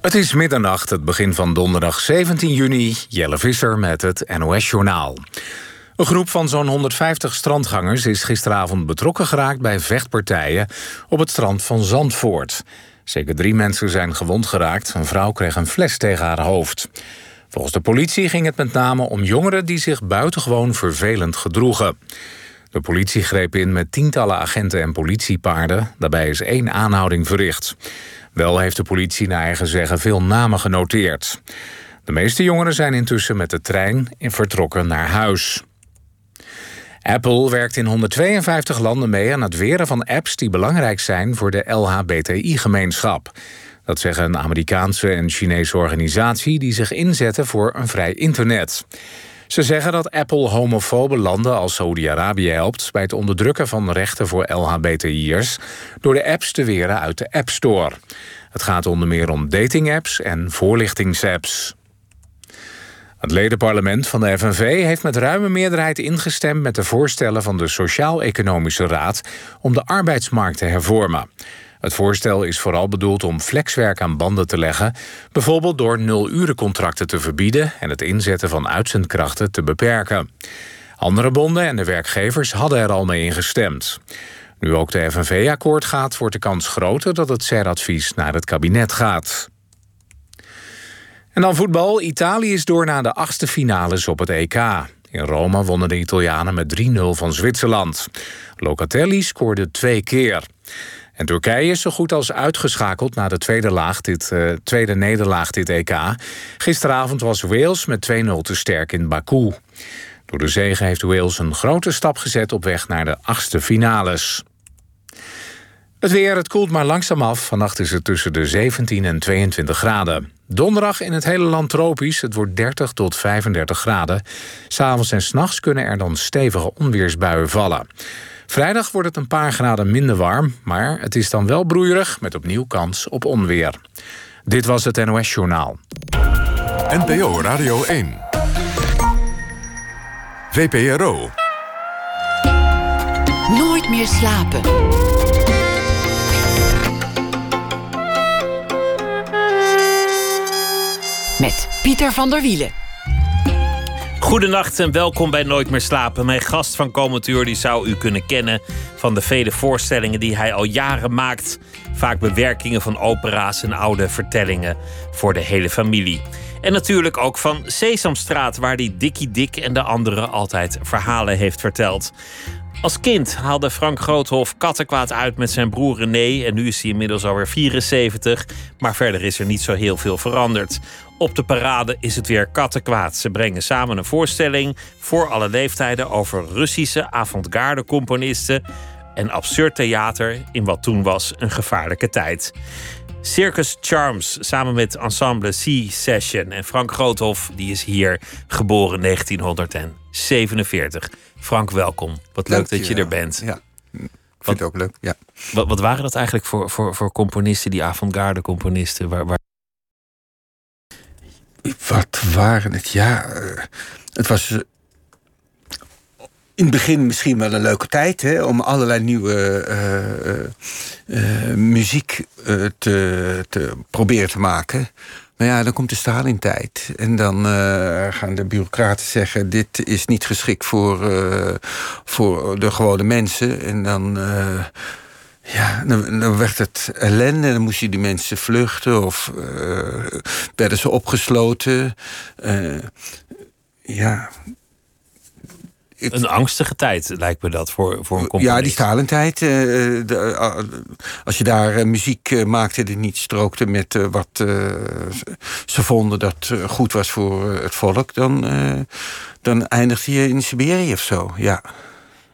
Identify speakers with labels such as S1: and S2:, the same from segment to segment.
S1: Het is middernacht, het begin van donderdag 17 juni. Jelle Visser met het NOS-journaal. Een groep van zo'n 150 strandgangers is gisteravond betrokken geraakt bij vechtpartijen op het strand van Zandvoort. Zeker drie mensen zijn gewond geraakt. Een vrouw kreeg een fles tegen haar hoofd. Volgens de politie ging het met name om jongeren die zich buitengewoon vervelend gedroegen. De politie greep in met tientallen agenten en politiepaarden. Daarbij is één aanhouding verricht. Wel heeft de politie naar eigen zeggen veel namen genoteerd. De meeste jongeren zijn intussen met de trein vertrokken naar huis. Apple werkt in 152 landen mee aan het weren van apps die belangrijk zijn voor de LHBTI-gemeenschap. Dat zeggen een Amerikaanse en Chinese organisatie die zich inzetten voor een vrij internet. Ze zeggen dat Apple homofobe landen als Saoedi-Arabië helpt bij het onderdrukken van rechten voor LHBTI'ers door de apps te weren uit de App Store. Het gaat onder meer om datingapps en voorlichtingsapps. Het ledenparlement van de FNV heeft met ruime meerderheid ingestemd met de voorstellen van de Sociaal-Economische Raad om de arbeidsmarkt te hervormen. Het voorstel is vooral bedoeld om flexwerk aan banden te leggen, bijvoorbeeld door nul-urencontracten te verbieden en het inzetten van uitzendkrachten te beperken. Andere bonden en de werkgevers hadden er al mee ingestemd. Nu ook de FNV akkoord gaat, wordt de kans groter dat het CER-advies naar het kabinet gaat. En dan voetbal. Italië is door naar de achtste finales op het EK. In Rome wonnen de Italianen met 3-0 van Zwitserland. Locatelli scoorde twee keer. En Turkije is zo goed als uitgeschakeld na de tweede, laag dit, uh, tweede nederlaag dit EK. Gisteravond was Wales met 2-0 te sterk in Baku. Door de zege heeft Wales een grote stap gezet op weg naar de achtste finales. Het weer, het koelt maar langzaam af. Vannacht is het tussen de 17 en 22 graden. Donderdag in het hele land tropisch. Het wordt 30 tot 35 graden. S'avonds en s'nachts kunnen er dan stevige onweersbuien vallen. Vrijdag wordt het een paar graden minder warm, maar het is dan wel broeierig met opnieuw kans op onweer. Dit was het NOS Journaal.
S2: NPO Radio 1. VPRO.
S3: Nooit meer slapen. Met Pieter van der Wielen.
S4: Goedenacht en welkom bij Nooit meer slapen. Mijn gast van komend uur die zou u kunnen kennen van de vele voorstellingen die hij al jaren maakt. Vaak bewerkingen van opera's en oude vertellingen voor de hele familie. En natuurlijk ook van Sesamstraat, waar die Dikkie Dik en de anderen altijd verhalen heeft verteld. Als kind haalde Frank Groothof kattenkwaad uit met zijn broer René. En nu is hij inmiddels alweer 74. Maar verder is er niet zo heel veel veranderd. Op de parade is het weer kattenkwaad. Ze brengen samen een voorstelling voor alle leeftijden over Russische avant-garde componisten en absurd theater in wat toen was een gevaarlijke tijd. Circus Charms samen met ensemble C-Session. En Frank Groothof die is hier geboren 1947. Frank, welkom. Wat leuk dat je er bent.
S5: Ja, ik vind het ook leuk. Ja.
S4: Wat, wat waren dat eigenlijk voor, voor, voor componisten, die avant-garde componisten? Waar, waar...
S5: Wat waren het? Ja, uh, het was in het begin misschien wel een leuke tijd hè, om allerlei nieuwe uh, muziek te, te proberen te maken. Maar ja, dan komt de Stalin-tijd. En dan gaan de bureaucraten zeggen... dit is niet geschikt voor, voor de gewone mensen. En dan... Ja, dan, werd het ellende. Dan moesten die mensen vluchten of werden ze opgesloten. ja,
S4: een angstige tijd lijkt me dat voor, voor een componist.
S5: Ja, die Stalentijd. Uh, uh, als je daar uh, muziek maakte die niet strookte met wat ze vonden dat goed was voor het volk, dan, dan eindigde je in Siberië of zo. Ja.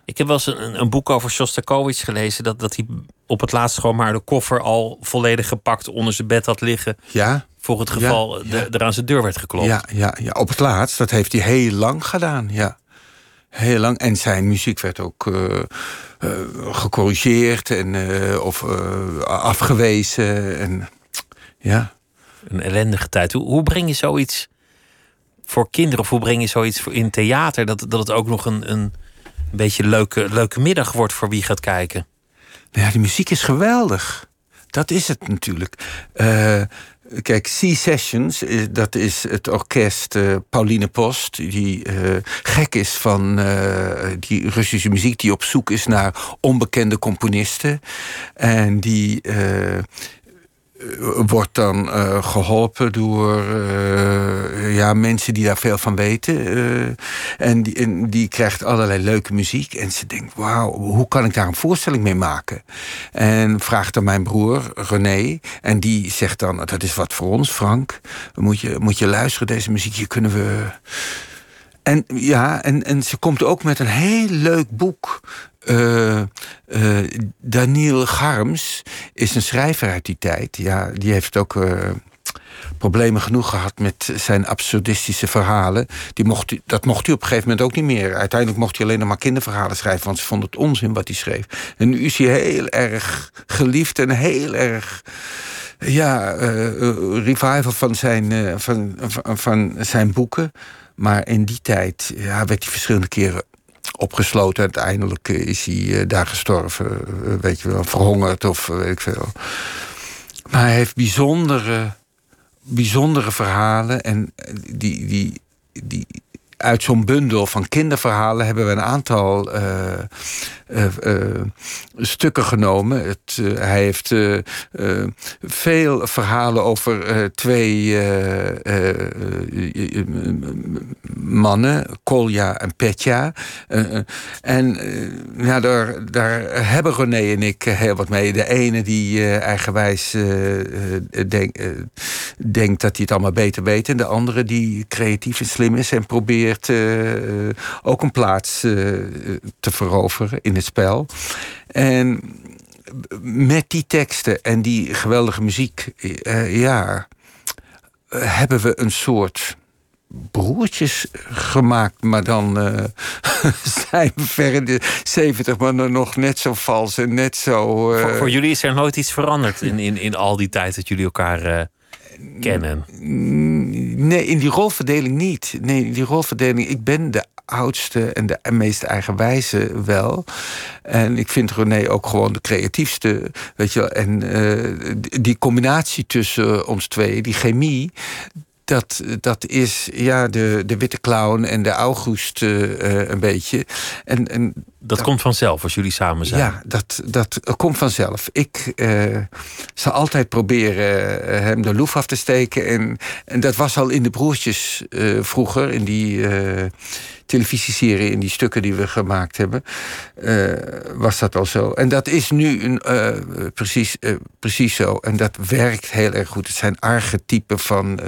S4: Ik heb wel eens een, een boek over Shostakovich gelezen. Dat, dat hij op het laatst gewoon maar de koffer al volledig gepakt onder zijn bed had liggen.
S5: Ja.
S4: Voor het geval ja, ja. er aan zijn deur werd geklopt.
S5: Ja, ja, ja, op het laatst. Dat heeft hij heel lang gedaan. Ja. Heel lang. En zijn muziek werd ook uh, uh, gecorrigeerd en, uh, of afgewezen. En, ja.
S4: Een ellendige tijd. Hoe, hoe, breng je zoiets voor kinderen of hoe breng je zoiets voor in theater dat, dat het ook nog een, een beetje leuke, leuke middag wordt voor wie gaat kijken?
S5: Nou ja, die muziek is geweldig. Dat is het natuurlijk. Kijk, C-Sessions, dat is het orkest uh, Pauline Post... die uh, gek is van uh, die Russische muziek... die op zoek is naar onbekende componisten. En die wordt dan uh, geholpen door uh, ja, mensen die daar veel van weten. En, die, en die krijgt allerlei leuke muziek. En ze denkt, wauw, hoe kan ik daar een voorstelling mee maken? En vraagt dan mijn broer René. En die zegt dan, dat is wat voor ons, Frank. Moet je, moet je luisteren, deze muziek, hier kunnen we... En ja, en, en ze komt ook met een heel leuk boek. Uh, Daniel Garms is een schrijver uit die tijd. Ja, die heeft ook uh, problemen genoeg gehad met zijn absurdistische verhalen. Die mocht, dat mocht hij op een gegeven moment ook niet meer. Uiteindelijk mocht hij alleen nog maar kinderverhalen schrijven, want ze vonden het onzin wat hij schreef. En nu is hij heel erg geliefd en heel erg ja, revival van zijn, van, van, van zijn boeken. Maar in die tijd ja, werd hij verschillende keren opgesloten. Uiteindelijk is hij daar gestorven, weet je wel, verhongerd of weet ik veel. Maar hij heeft bijzondere, bijzondere verhalen. En die, die, die, uit zo'n bundel van kinderverhalen hebben we een aantal stukken genomen. Het, hij heeft veel verhalen over twee mannen, Kolja en Petja. en ja, daar, daar hebben René en ik heel wat mee. De ene die eigenwijs denk, denkt dat hij het allemaal beter weet. En de andere die creatief en slim is en probeert ook een plaats te veroveren in het spel. En met die teksten en die geweldige muziek, uh, ja, hebben we een soort broertjes gemaakt, maar dan uh, zijn we ver in de zeventig, maar nog net zo vals en net zo.
S4: Uh... Voor, voor, jullie is er nooit iets veranderd in, in, in al die tijd dat jullie elkaar kennen?
S5: Nee, in die rolverdeling niet. Nee, in die rolverdeling. Ik ben de oudste en de meest eigenwijze wel. En ik vind René ook gewoon de creatiefste. Weet je wel. En uh, die combinatie tussen ons twee, die chemie dat, dat is ja, de, de witte clown en de August uh, een beetje. En, en
S4: dat, komt vanzelf als jullie samen zijn.
S5: Ja, dat, dat komt vanzelf. Ik uh, zal altijd proberen hem de loef af te steken. En, en dat was al in de broertjes vroeger, in die televisieserie, in die stukken die we gemaakt hebben, uh, was dat al zo. En dat is nu een, uh, precies, uh, precies zo. En dat werkt heel erg goed. Het zijn archetypen van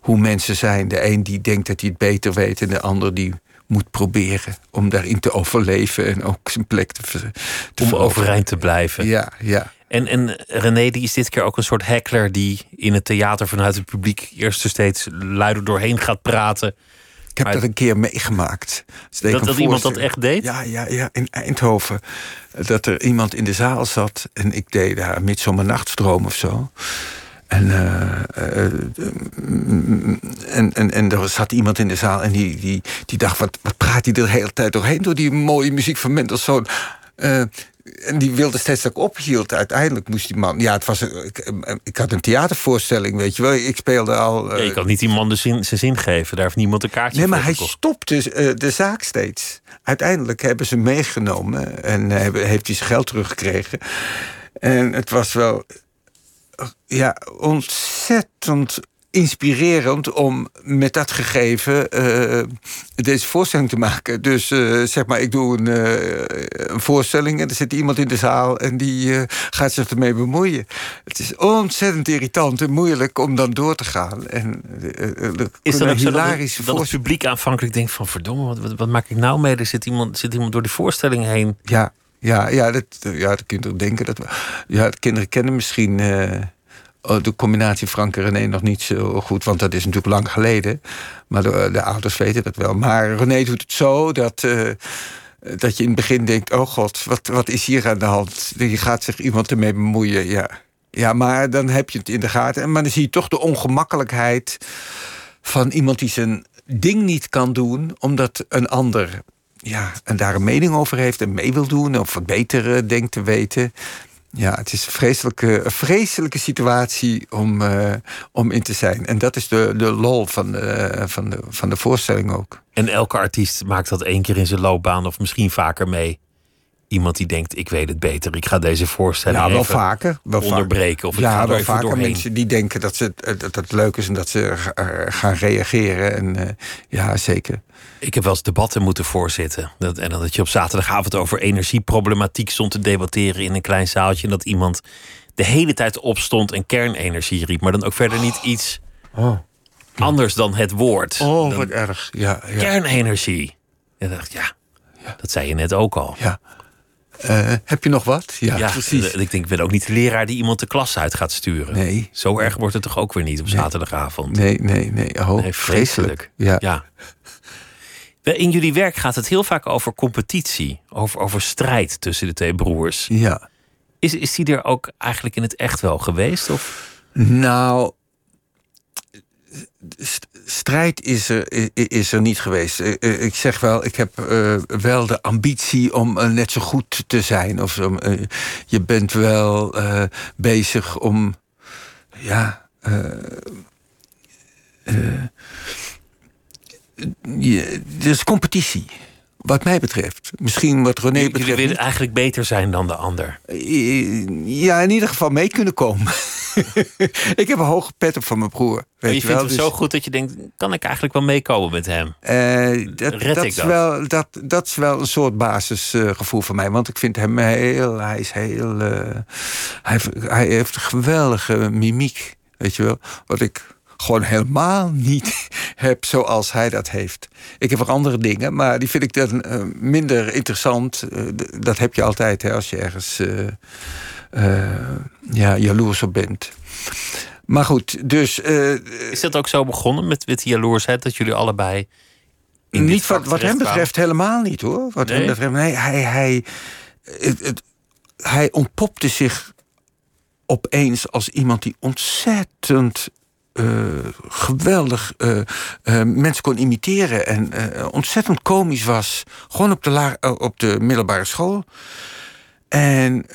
S5: hoe mensen zijn. De een die denkt dat hij het beter weet, en de ander die moet proberen om daarin te overleven en ook zijn plek te,
S4: te Om overeind te blijven.
S5: Ja, ja.
S4: En, en René die is dit keer ook een soort heckler die in het theater vanuit het publiek eerst er steeds luider doorheen gaat praten.
S5: Ik heb dat een keer meegemaakt.
S4: Dat, dat iemand dat echt deed?
S5: Ja, ja, ja, in Eindhoven. Dat er iemand in de zaal zat en ik deed daar Midsomernachtstroom of zo. En, uh, uh, en, en, en er zat iemand in de zaal en die, die, die dacht: wat, wat praat hij de hele tijd doorheen door die mooie muziek van Mendelssohn? Uh, en die wilde steeds dat ik ophield. Uiteindelijk moest die man. Ja, het was. Ik, ik had een theatervoorstelling, weet je wel. Ik speelde al.
S4: Uh, ja, je kan niet die man de zin, zijn zin geven. Daar heeft niemand een kaartje
S5: nee,
S4: voor.
S5: Nee, maar hij stopte uh, de zaak steeds. Uiteindelijk hebben ze meegenomen en hebben, heeft hij zijn geld teruggekregen. En het was wel. Ja, ontzettend inspirerend om met dat gegeven uh, deze voorstelling te maken. Dus uh, zeg maar, ik doe een, uh, een, voorstelling en er zit iemand in de zaal en die gaat zich ermee bemoeien. Het is ontzettend irritant en moeilijk om dan door te gaan. En,
S4: is dat ook hilarisch dat, dat het publiek aanvankelijk denkt van verdomme, wat, wat, wat, maak ik nou mee? Er zit iemand, zit iemand door die voorstelling heen.
S5: Ja, ja, ja, dat, ja de kinderen denken dat. Ja, de kinderen kennen misschien de combinatie Frank en René nog niet zo goed, want dat is natuurlijk lang geleden. Maar de, de ouders weten dat wel. Maar René doet het zo dat, uh, dat je in het begin denkt: oh god, wat, wat is hier aan de hand? Je gaat zich iemand ermee bemoeien. Ja. ja, maar dan heb je het in de gaten. Maar dan zie je toch de ongemakkelijkheid van iemand die zijn ding niet kan doen, omdat een ander ja, en daar een mening over heeft en mee wil doen, of beter denkt te weten. Ja, het is een vreselijke, vreselijke situatie om, eh, om in te zijn. En dat is de, de lol van de, van, de, van de voorstelling ook.
S4: En elke artiest maakt dat één keer in zijn loopbaan of misschien vaker mee. Iemand die denkt, ik weet het beter. Ik ga deze voorstelling
S5: Ja, wel
S4: even
S5: vaker. Wel
S4: onderbreken. Of ik ga
S5: ja,
S4: er
S5: wel vaker
S4: doorheen.
S5: mensen die denken dat, ze, het- dat het leuk is en dat ze eh, gaan reageren. En eh, ja, zeker.
S4: Ik heb wel eens debatten moeten voorzitten. Dat, en dat je op zaterdagavond over energieproblematiek stond te debatteren in een klein zaaltje. En dat iemand de hele tijd opstond en kernenergie riep. Maar dan ook verder niet iets anders dan het woord.
S5: Oh,
S4: Dan
S5: wat erg. Ja, ja.
S4: Kernenergie. En dacht ik, ja, dat zei je net ook al.
S5: ja. Eh, heb je nog wat? Ja,
S4: Ja,
S5: precies.
S4: en Ik denk, ik ben ook niet de leraar die iemand de klas uit gaat sturen.
S5: Nee.
S4: Zo erg wordt het toch ook weer niet op zaterdagavond?
S5: Nee, nee, nee. Oh,
S4: Nee,
S5: vreselijk. Ja.
S4: ja. In jullie werk gaat het heel vaak over competitie, over, over strijd tussen de twee broers.
S5: ja.
S4: Is, is die er ook eigenlijk in het echt wel geweest? Of?
S5: Nou, strijd is er, is er niet geweest. Eh, eh, Ik zeg wel, ik heb eh, wel de ambitie om net zo goed te zijn. Of je bent wel bezig om, ja. je, is competitie. Wat mij betreft. Misschien wat René
S4: Jullie
S5: betreft.
S4: willen
S5: niet.
S4: eigenlijk beter zijn dan de ander.
S5: Ja, in ieder geval mee kunnen komen. ik heb een hoge pet op van mijn broer. Weet
S4: je
S5: je
S4: vindt hem
S5: Dus,
S4: zo goed dat je denkt, kan ik eigenlijk wel meekomen met hem?
S5: eh, dat,
S4: Red
S5: dat,
S4: ik
S5: is
S4: dat?
S5: Wel, dat, dat is wel een soort basisgevoel voor mij. Want ik vind hem heel. Hij is heel. eh, hij, hij heeft een geweldige mimiek. Weet je wel? Wat ik gewoon helemaal niet heb zoals hij dat heeft. Ik heb ook andere dingen, maar die vind ik dan eh, minder interessant. Eh, dat heb je altijd hè, als je ergens eh, ja, jaloers op bent. Maar goed, dus
S4: Is dat ook zo begonnen met, met die jaloersheid dat jullie allebei.
S5: niet wat, wat hem betreft helemaal niet hoor. Wat
S4: Nee?
S5: hem betreft, nee, hij, hij, het, het- hij ontpopte zich opeens als iemand die ontzettend eh, geweldig eh, eh, mensen kon imiteren en ontzettend komisch was. Gewoon op de, op de middelbare school. En,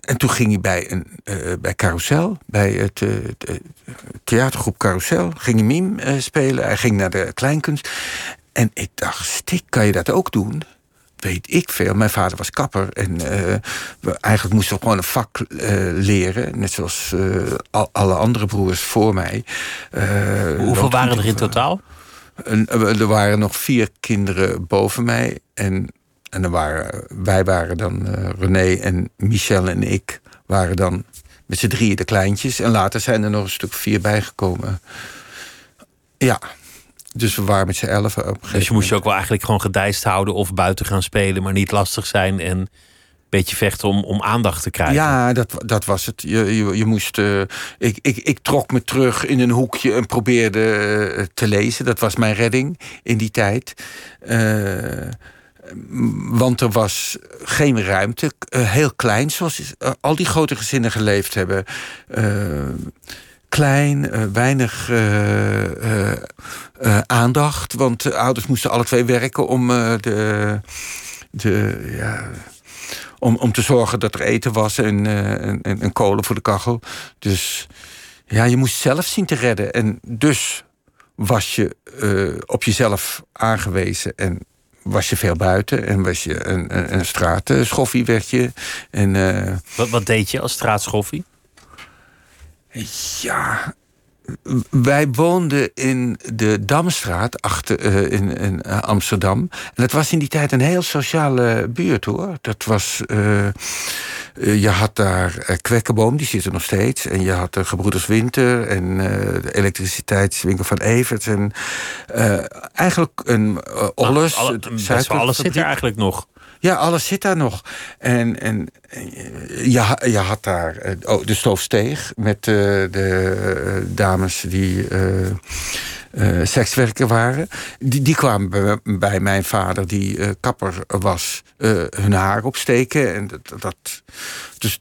S5: en toen ging hij bij, een, bij Carousel, bij het theatergroep Carousel, ging hij mime spelen. Hij ging naar de kleinkunst. En ik dacht, stik, kan je dat ook doen? Weet ik veel. Mijn vader was kapper. En eh, we, eigenlijk moesten we gewoon een vak eh, leren. Net zoals eh, al- alle andere broers voor mij.
S4: Hoeveel waren er in totaal?
S5: en, er waren nog vier kinderen boven mij. En, en er waren, wij waren dan, René en Michel en ik, waren dan met z'n drieën de kleintjes. En later zijn er nog een stuk vier bijgekomen. Ja, dus we waren met z'n elf op
S4: Dus je moest je ook wel eigenlijk gewoon gedijst houden of buiten gaan spelen, maar niet lastig zijn en een beetje vechten om, om aandacht te krijgen.
S5: Ja, dat, dat was het. Je, je, je moest, eh, ik, ik, ik trok me terug in een hoekje en probeerde eh, te lezen. Dat was mijn redding in die tijd. Eh, want er was geen ruimte. heel klein, zoals al die grote gezinnen geleefd hebben. Klein, eh, weinig eh, eh, aandacht. Want de ouders moesten alle twee werken om de... de ja, om, om te zorgen dat er eten was en, en, en, en kolen voor de kachel. Dus ja, je moest zelf zien te redden. En dus was je op jezelf aangewezen en was je veel buiten en was je een, een, straatschoffie werd je. En
S4: Wat, wat deed je als straatschoffie?
S5: Ja, wij woonden in de Damstraat achter, eh, in, in eh, Amsterdam. En dat was in die tijd een heel sociale buurt hoor. Dat was. eh, je had daar Kwekkenboom, die zit er nog steeds. En je had de Gebroeders Winter en de elektriciteitswinkel van Evert. En eigenlijk een Ollers.
S4: Alle,
S5: de
S4: best wel alles zit er eigenlijk nog.
S5: Ja, alles zit daar nog. En, en eh, je, je had daar eh, oh, de stoofsteeg met eh, de dames die sekswerker waren. Die, die kwamen bij, mijn vader, die kapper was, hun haar opsteken. En dat, dat, dus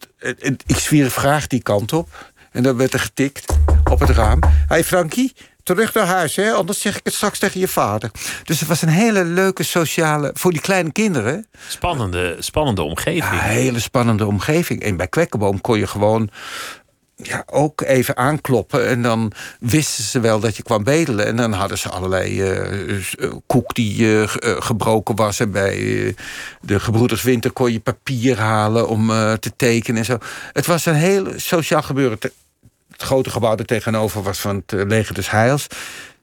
S5: ik zwierf graag die kant op. En dan werd er getikt op het raam. Hé hey Frankie, terug naar huis, hè? anders zeg ik het straks tegen je vader. Dus het was een hele leuke sociale... voor die kleine kinderen...
S4: Spannende, spannende omgeving.
S5: Ja, een hele spannende omgeving. En bij Kwekkenboom kon je gewoon ja, ook even aankloppen. En dan wisten ze wel dat je kwam bedelen. En dan hadden ze allerlei uh, koek die uh, gebroken was. En bij de gebroeders Winter kon je papier halen om te tekenen en zo. Het was een heel sociaal gebeuren. Het grote gebouw er tegenover was van het leger des Heils.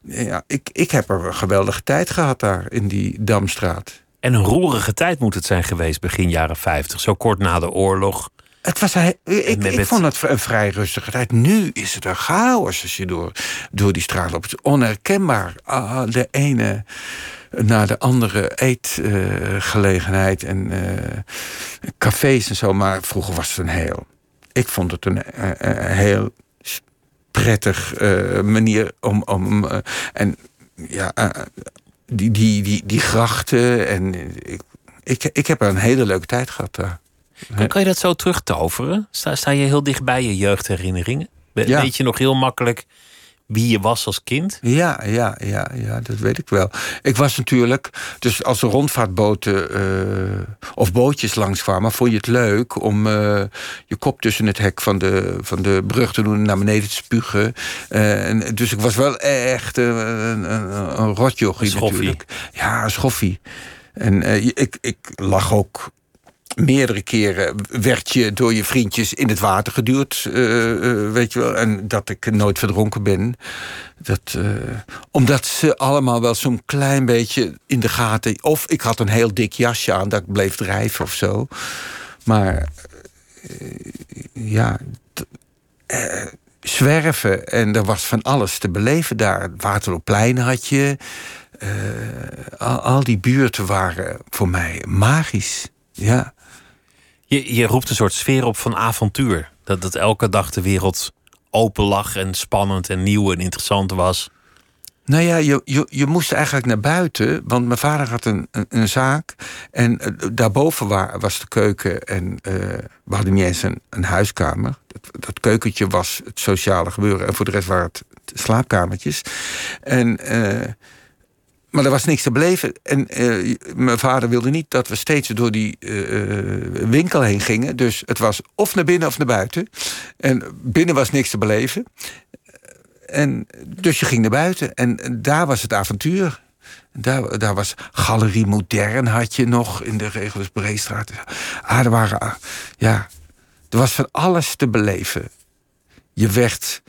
S5: Ja, ik, ik heb er een geweldige tijd gehad daar in die Damstraat.
S4: En een roerige tijd moet het zijn geweest begin jaren 50. Zo kort na de oorlog.
S5: Het was ik, ik vond het een vrij rustige tijd. Nu is het een chaos als je door, door die straat loopt. Onherkenbaar. Ah, de ene naar de andere eetgelegenheid en uh, cafés en zo. Maar vroeger was het een heel. Ik vond het een, een heel prettig uh, manier om. om uh, en ja, die, die, die, die grachten. En ik, ik, ik heb er een hele leuke tijd gehad daar.
S4: En kan je dat zo terugtoveren? Sta, sta je heel dicht bij je jeugdherinneringen? Weet je nog heel makkelijk wie je was als kind?
S5: Ja, ja, ja, ja, dat weet ik wel. Ik was natuurlijk, dus als er rondvaartboten uh, of bootjes langskwamen, vond je het leuk om uh, je kop tussen het hek van de, van de brug te doen en naar beneden te spugen. Uh, en, dus ik was wel echt een, een, een rotjochie natuurlijk. Ja, een schoffie. En ik, ik lag ook meerdere keren werd je door je vriendjes in het water geduwd. Uh, uh, weet je wel. En dat ik nooit verdronken ben. Dat, uh, omdat ze allemaal wel zo'n klein beetje in de gaten. Of ik had een heel dik jasje aan dat ik bleef drijven of zo. Maar ja. zwerven en er was van alles te beleven daar. Waterloopplein had je. Al, al die buurten waren voor mij magisch. Ja.
S4: Je, je roept een soort sfeer op van avontuur. Dat, dat elke dag de wereld open lag en spannend en nieuw en interessant was.
S5: Nou ja, je, je, je moest eigenlijk naar buiten. Want mijn vader had een, een, zaak. En uh, daarboven was de keuken. En uh, we hadden niet eens een, een huiskamer. Dat, dat, keukentje was het sociale gebeuren. En voor de rest waren het slaapkamertjes. En... Uh, maar er was niks te beleven. En uh, mijn vader wilde niet dat we steeds door die uh, winkel heen gingen. Dus het was of naar binnen of naar buiten. En binnen was niks te beleven. En dus je ging naar buiten. En daar was het avontuur. Daar, daar was Galerie Modern had je nog in de Regulus Breestraat. Ah, er waren, ah, ja, er was van alles te beleven. Je werd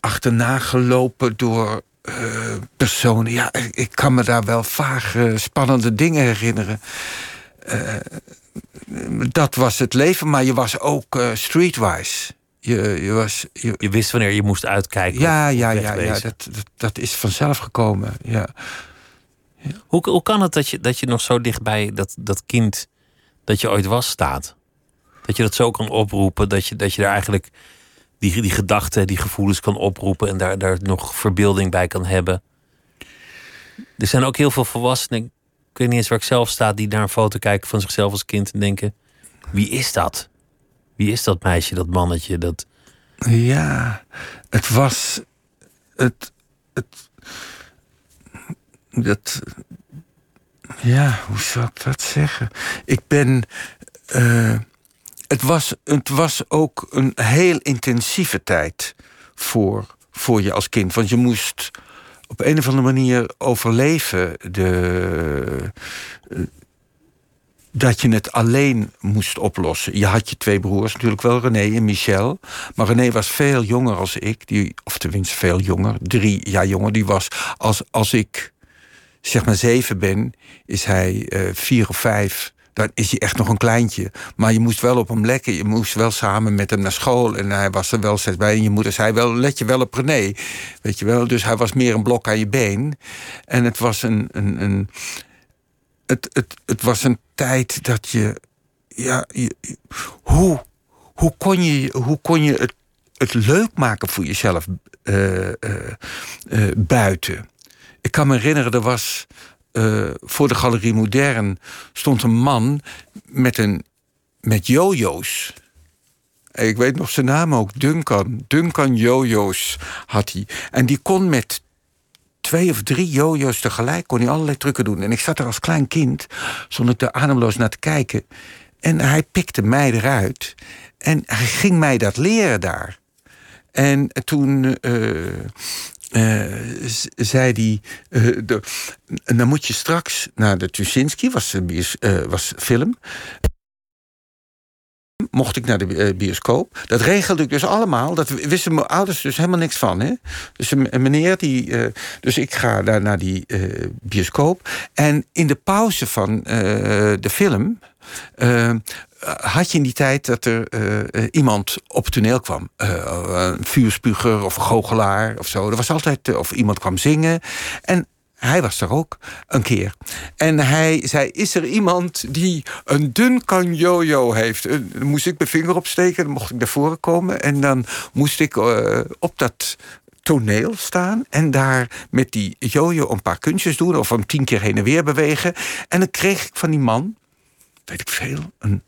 S5: achterna gelopen door personen. Ja, ik kan me daar wel vaag uh, spannende dingen herinneren. Uh, dat was het leven, maar je was ook streetwise. Je, je, was,
S4: je, je, wist wanneer je moest uitkijken.
S5: Ja, ja, ja, ja dat, dat, dat, is vanzelf gekomen. Ja.
S4: ja. Hoe, hoe kan het dat je, dat je nog zo dichtbij dat, dat kind dat je ooit was staat? Dat je dat zo kan oproepen, dat je, dat je daar eigenlijk die, die gedachten, die gevoelens kan oproepen en daar, daar nog verbeelding bij kan hebben. Er zijn ook heel veel volwassenen, ik weet niet eens waar ik zelf sta, die naar een foto kijken van zichzelf als kind en denken: wie is dat? Wie is dat meisje, dat mannetje? Dat...
S5: Ja, het was. Het. het dat. Ja, hoe zou ik dat zeggen? Ik ben. Uh, het, was, het was ook een heel intensieve tijd voor, voor je als kind. Want je moest op een of andere manier overleven. De, eh, dat je het alleen moest oplossen. Je had je twee broers, natuurlijk wel René en Michel. Maar René was veel jonger als ik. Die, of tenminste veel jonger. Drie jaar jonger. Die was als, als ik zeg maar zeven ben, is hij uh, vier of vijf dan is hij echt nog een kleintje. Maar je moest wel op hem lekken. Je moest wel samen met hem naar school. En hij was er wel steeds bij. En je moeder zei wel, let je wel op René. Weet je wel? Dus hij was meer een blok aan je been. En het was een... een, een het, het, het was een tijd dat je... Ja, hoe, hoe kon je, hoe kon je het, het leuk maken voor jezelf uh, uh, uh, buiten? Ik kan me herinneren, er was uh, voor de Galerie Modern stond een man met, een, met jojo's. Ik weet nog zijn naam ook, Duncan. Duncan Jojo's had hij. En die kon met twee of drie jojo's tegelijk kon hij allerlei trucken doen. En ik zat er als klein kind, stond ik er ademloos naar te kijken. En hij pikte mij eruit. En hij ging mij dat leren daar. En toen uh, uh, zei. Uh, de, dan moet je straks naar de Tuschinski, was, was film mocht ik naar de eh, bioscoop. Dat regelde ik dus allemaal. Dat wisten mijn ouders dus helemaal niks van. Hè? Dus meneer die. Uh, dus ik ga daar naar die uh, bioscoop. En in de pauze van uh, de film. Had je in die tijd dat er iemand op het toneel kwam. een vuurspuger of een goochelaar of zo. Er was altijd. of iemand kwam zingen. En hij was er ook een keer. En hij zei: Is er iemand die een dun jojo heeft? Dan moest ik mijn vinger opsteken, dan mocht ik naar voren komen. En dan moest ik op dat toneel staan en daar met die jojo een paar kunstjes doen of hem tien keer heen en weer bewegen. En dan kreeg ik van die man, weet ik veel, een,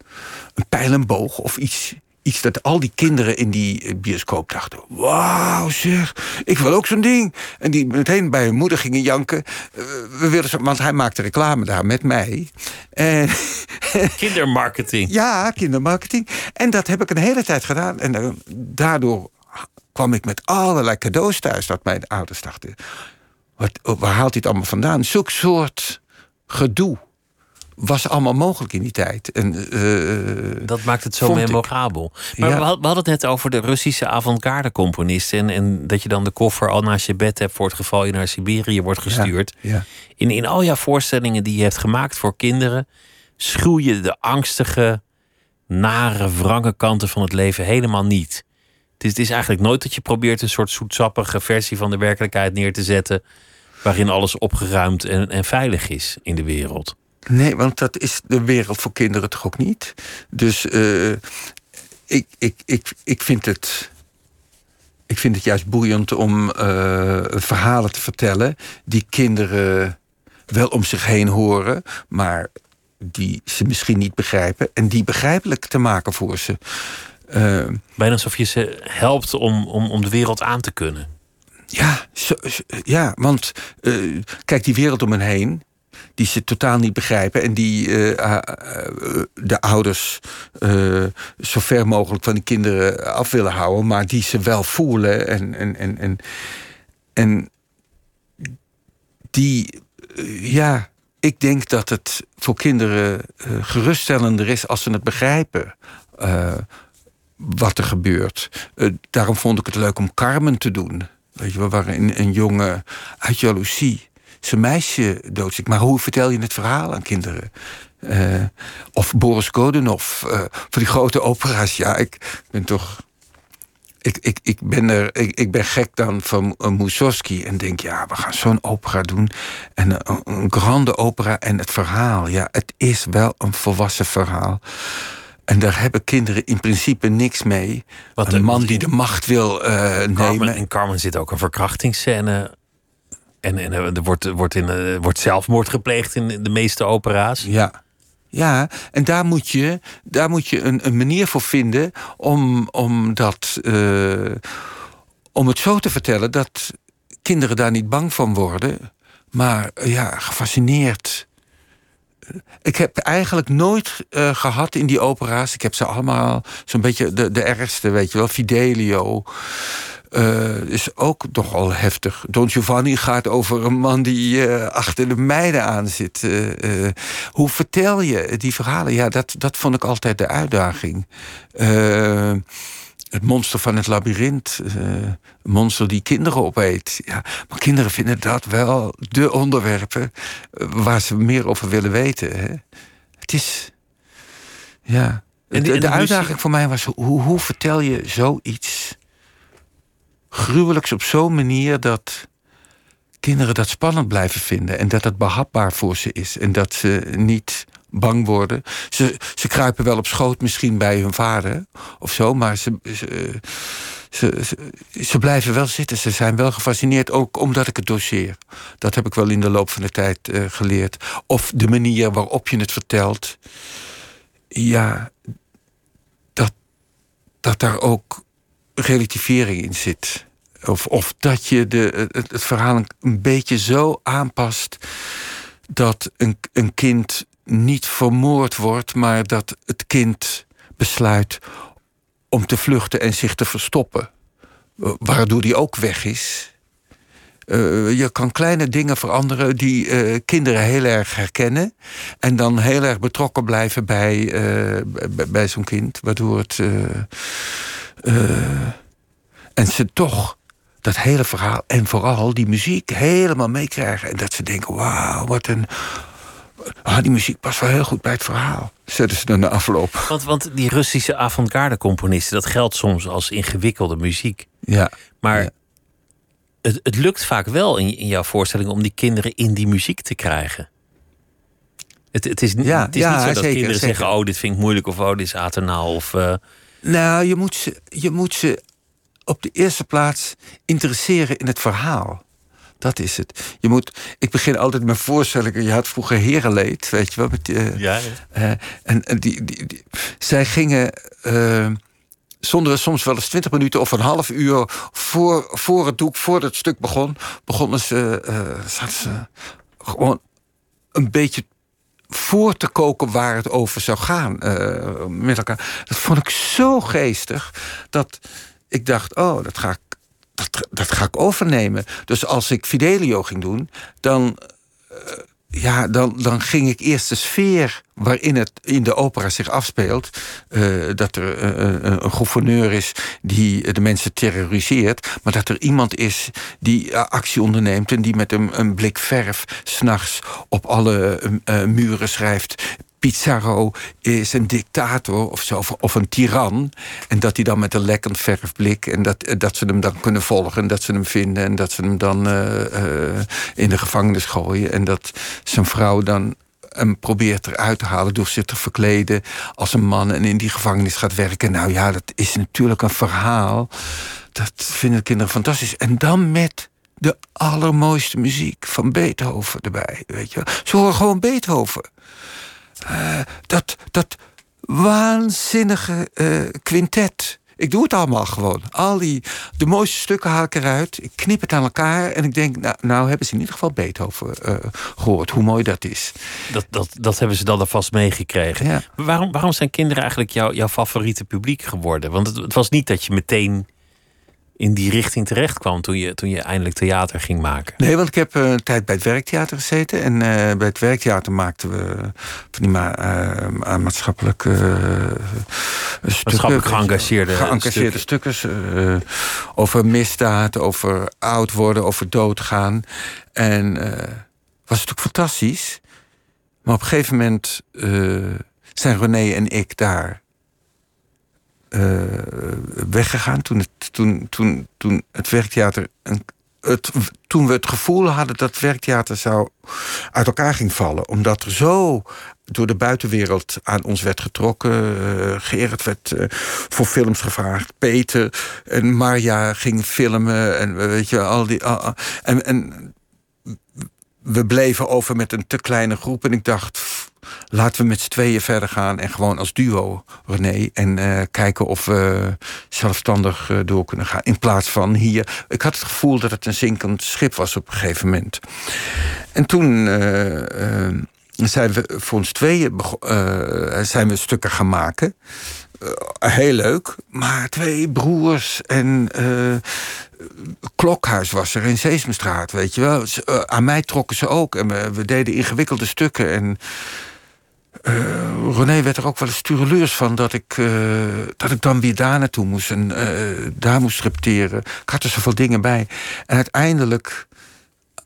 S5: een pijl en boog of iets iets dat al die kinderen in die eh, bioscoop dachten: Wauw, zeg, ik wil ook zo'n ding. En die meteen bij hun moeder gingen janken. Uh, we willen zo, want hij maakte reclame daar met mij. En,
S4: kindermarketing.
S5: ja, kindermarketing. En dat heb ik een hele tijd gedaan. En uh, daardoor kwam ik met allerlei cadeaus thuis dat mijn ouders dachten: wat, waar haalt hij het allemaal vandaan? Zulk soort gedoe was allemaal mogelijk in die tijd. En,
S4: uh, dat maakt het zo memorabel. Maar we, hadden het net over de Russische avant-garde componisten. En, en, dat je dan de koffer al naast je bed hebt voor het geval je naar Siberië wordt gestuurd.
S5: Ja,
S4: In, in al jouw voorstellingen die je hebt gemaakt voor kinderen, schuw je de angstige, nare, wrange kanten van het leven helemaal niet. Het is, het is eigenlijk nooit dat je probeert een soort zoetsappige versie van de werkelijkheid neer te zetten. waarin alles opgeruimd en, en veilig is in de wereld.
S5: Nee, want dat is de wereld voor kinderen toch ook niet. Dus uh, ik, ik, ik, ik vind het. Ik vind het juist boeiend om uh, verhalen te vertellen die kinderen wel om zich heen horen, maar die ze misschien niet begrijpen en die begrijpelijk te maken voor ze.
S4: Uh, Bijna alsof je ze helpt om, om, om de wereld aan te kunnen.
S5: Ja, zo, ja want uh, kijk, die wereld om hen heen, die ze totaal niet begrijpen en die uh, uh, de ouders zo ver mogelijk van die kinderen af willen houden, maar die ze wel voelen en, en, en, en, en die, ja, ik denk dat het voor kinderen geruststellender is als ze het begrijpen. wat er gebeurt. daarom vond ik het leuk om Carmen te doen. Weet je, we waren een, een jongen uit jaloezie zijn meisje doodziek. Maar hoe vertel je het verhaal aan kinderen? Uh, of Boris Godunov, uh, voor die grote opera's. Ja, ik ben toch. Ik, ik, ik, ben, er, ik, ik ben gek dan van uh, Mussorgsky en denk, ja, we gaan zo'n opera doen. En een, grande opera en het verhaal. Ja, het is wel een volwassen verhaal. En daar hebben kinderen in principe niks mee. Wat een man die de macht wil uh, nemen.
S4: In Carmen zit ook een verkrachtingsscène en, en eh, er wordt, wordt, in, eh, wordt zelfmoord gepleegd in de meeste opera's.
S5: Ja. Ja, en daar moet je, daar moet je een, een manier voor vinden om, om, dat, uh, om het zo te vertellen dat kinderen daar niet bang van worden, maar ja, gefascineerd. Ik heb eigenlijk nooit gehad in die opera's. Ik heb ze allemaal zo'n beetje de, de ergste, weet je wel. Fidelio, uh, is ook nogal heftig. Don Giovanni gaat over een man die uh, achter de meiden aan zit. Uh, hoe vertel je die verhalen? Ja, dat, dat vond ik altijd de uitdaging. het monster van het labyrint. een monster die kinderen opeet. Ja, maar kinderen vinden dat wel de onderwerpen waar ze meer over willen weten. Hè? Het is. Ja. En de, de uitdaging voor mij was: hoe, hoe vertel je zoiets? Gruwelijks op zo'n manier dat kinderen dat spannend blijven vinden. En dat het behapbaar voor ze is. En dat ze niet bang worden. Ze, ze kruipen wel op schoot misschien bij hun vader of zo, maar ze, ze, ze, ze, blijven wel zitten. Ze zijn wel gefascineerd, ook omdat ik het doseer. Dat heb ik wel in de loop van de tijd uh, geleerd. Of de manier waarop je het vertelt. Ja, dat, dat daar ook relativering in zit. Of, of dat je de, het, verhaal een, beetje zo aanpast dat een, een kind niet vermoord wordt, maar dat het kind besluit om te vluchten en zich te verstoppen. Waardoor die ook weg is. Uh, je kan kleine dingen veranderen die uh, kinderen heel erg herkennen. En dan heel erg betrokken blijven bij, bij, bij zo'n kind. Waardoor het. En ze toch dat hele verhaal en vooral die muziek helemaal meekrijgen. En dat ze denken: wauw, wat een. Ah, die muziek past wel heel goed bij het verhaal. Zetten ze dan de afloop.
S4: Want, want die Russische avant-garde componisten, dat geldt soms als ingewikkelde muziek.
S5: Ja.
S4: Maar
S5: ja.
S4: Het, het lukt vaak wel in, in jouw voorstelling om die kinderen in die muziek te krijgen. Het, het is,
S5: Ja,
S4: het is
S5: ja,
S4: niet zo dat
S5: zeker,
S4: kinderen
S5: zeker.
S4: zeggen: Oh, dit vind ik moeilijk, of oh, dit is aternaal. Of, eh,
S5: Nou, je moet, ze, je moet ze op de eerste plaats interesseren in het verhaal. Dat is het. Je moet, ik begin altijd met voorstellingen. Je had vroeger Herenleed, weet je wel. Met, eh,
S4: ja,
S5: eh, en en die, die, die- zij gingen. eh, Zonden we soms wel eens 20 minuten of een half uur voor, voor het doek, voor het stuk begon, begonnen ze, eh, zaten ze gewoon een beetje voor te koken waar het over zou gaan eh, met elkaar. Dat vond ik zo geestig dat ik dacht, oh, dat ga ik, dat, dat ga ik overnemen. Dus als ik Fidelio ging doen, dan, eh, ja, dan, dan ging ik eerst de sfeer waarin het in de opera zich afspeelt. eh, dat er eh, een, een gouverneur is die de mensen terroriseert. Maar dat er iemand is die eh, actie onderneemt en die met een, blik verf s'nachts op alle eh, muren schrijft. Pizarro is een dictator of zo, of, een tiran. En dat hij dan met een lekkend verfblik. en dat, eh, dat ze hem dan kunnen volgen. en dat ze hem vinden. en dat ze hem dan eh, eh, in de gevangenis gooien. En dat zijn vrouw dan hem probeert eruit te halen door zich te verkleden als een man en in die gevangenis gaat werken. Nou ja, dat is natuurlijk een verhaal. Dat vinden kinderen fantastisch. En dan met de allermooiste muziek van Beethoven erbij. Weet je. Ze horen gewoon Beethoven. Eh, dat, dat waanzinnige eh, quintet. Ik doe het allemaal gewoon. Al die de mooiste stukken haal ik eruit. Ik knip het aan elkaar en ik denk, nou, nou hebben ze in ieder geval Beethoven eh, gehoord. Hoe mooi dat is.
S4: dat, dat, dat hebben ze dan alvast meegekregen.
S5: Ja.
S4: Waarom, waarom zijn kinderen eigenlijk jouw jouw favoriete publiek geworden? Want het, het was niet dat je meteen in die richting terecht kwam toen je, toen je eindelijk theater ging maken.
S5: Nee, want ik heb eh, een tijd bij het werktheater gezeten. En eh, bij het werktheater maakten we van die ma eh, maatschappelijk stukken.
S4: Maatschappelijk geëngageerde
S5: geëngageerde stukken. eh, over misdaad, over oud worden, over doodgaan. En was natuurlijk fantastisch. Maar op een gegeven moment zijn René en ik daar eh, weggegaan. Toen het, toen, toen, toen het werktheater. Een, het, toen we het gevoel hadden dat het werktheater zou uit elkaar ging vallen. Omdat er zo door de buitenwereld aan ons werd getrokken. Gerard werd eh, voor films gevraagd. Peter en Marja ging filmen. En weet je, al die. en, en we bleven over met een te kleine groep. En ik dacht, laten we met z'n tweeën verder gaan. En gewoon als duo, René. En eh, kijken of we zelfstandig eh, door kunnen gaan. In plaats van hier. Ik had het gevoel dat het een zinkend schip was op een gegeven moment. En toen eh, zijn we voor ons tweeën zijn we stukken gaan maken. Heel leuk. Maar twee broers en... Klokhuis was er in Sesamstraat, weet je wel. Aan mij trokken ze ook. En we, we deden ingewikkelde stukken. En eh, René werd er ook wel eens stureleurs van... dat ik, eh, dat ik dan weer daar naartoe moest en eh, daar moest repeteren. Ik had er zoveel dingen bij. En uiteindelijk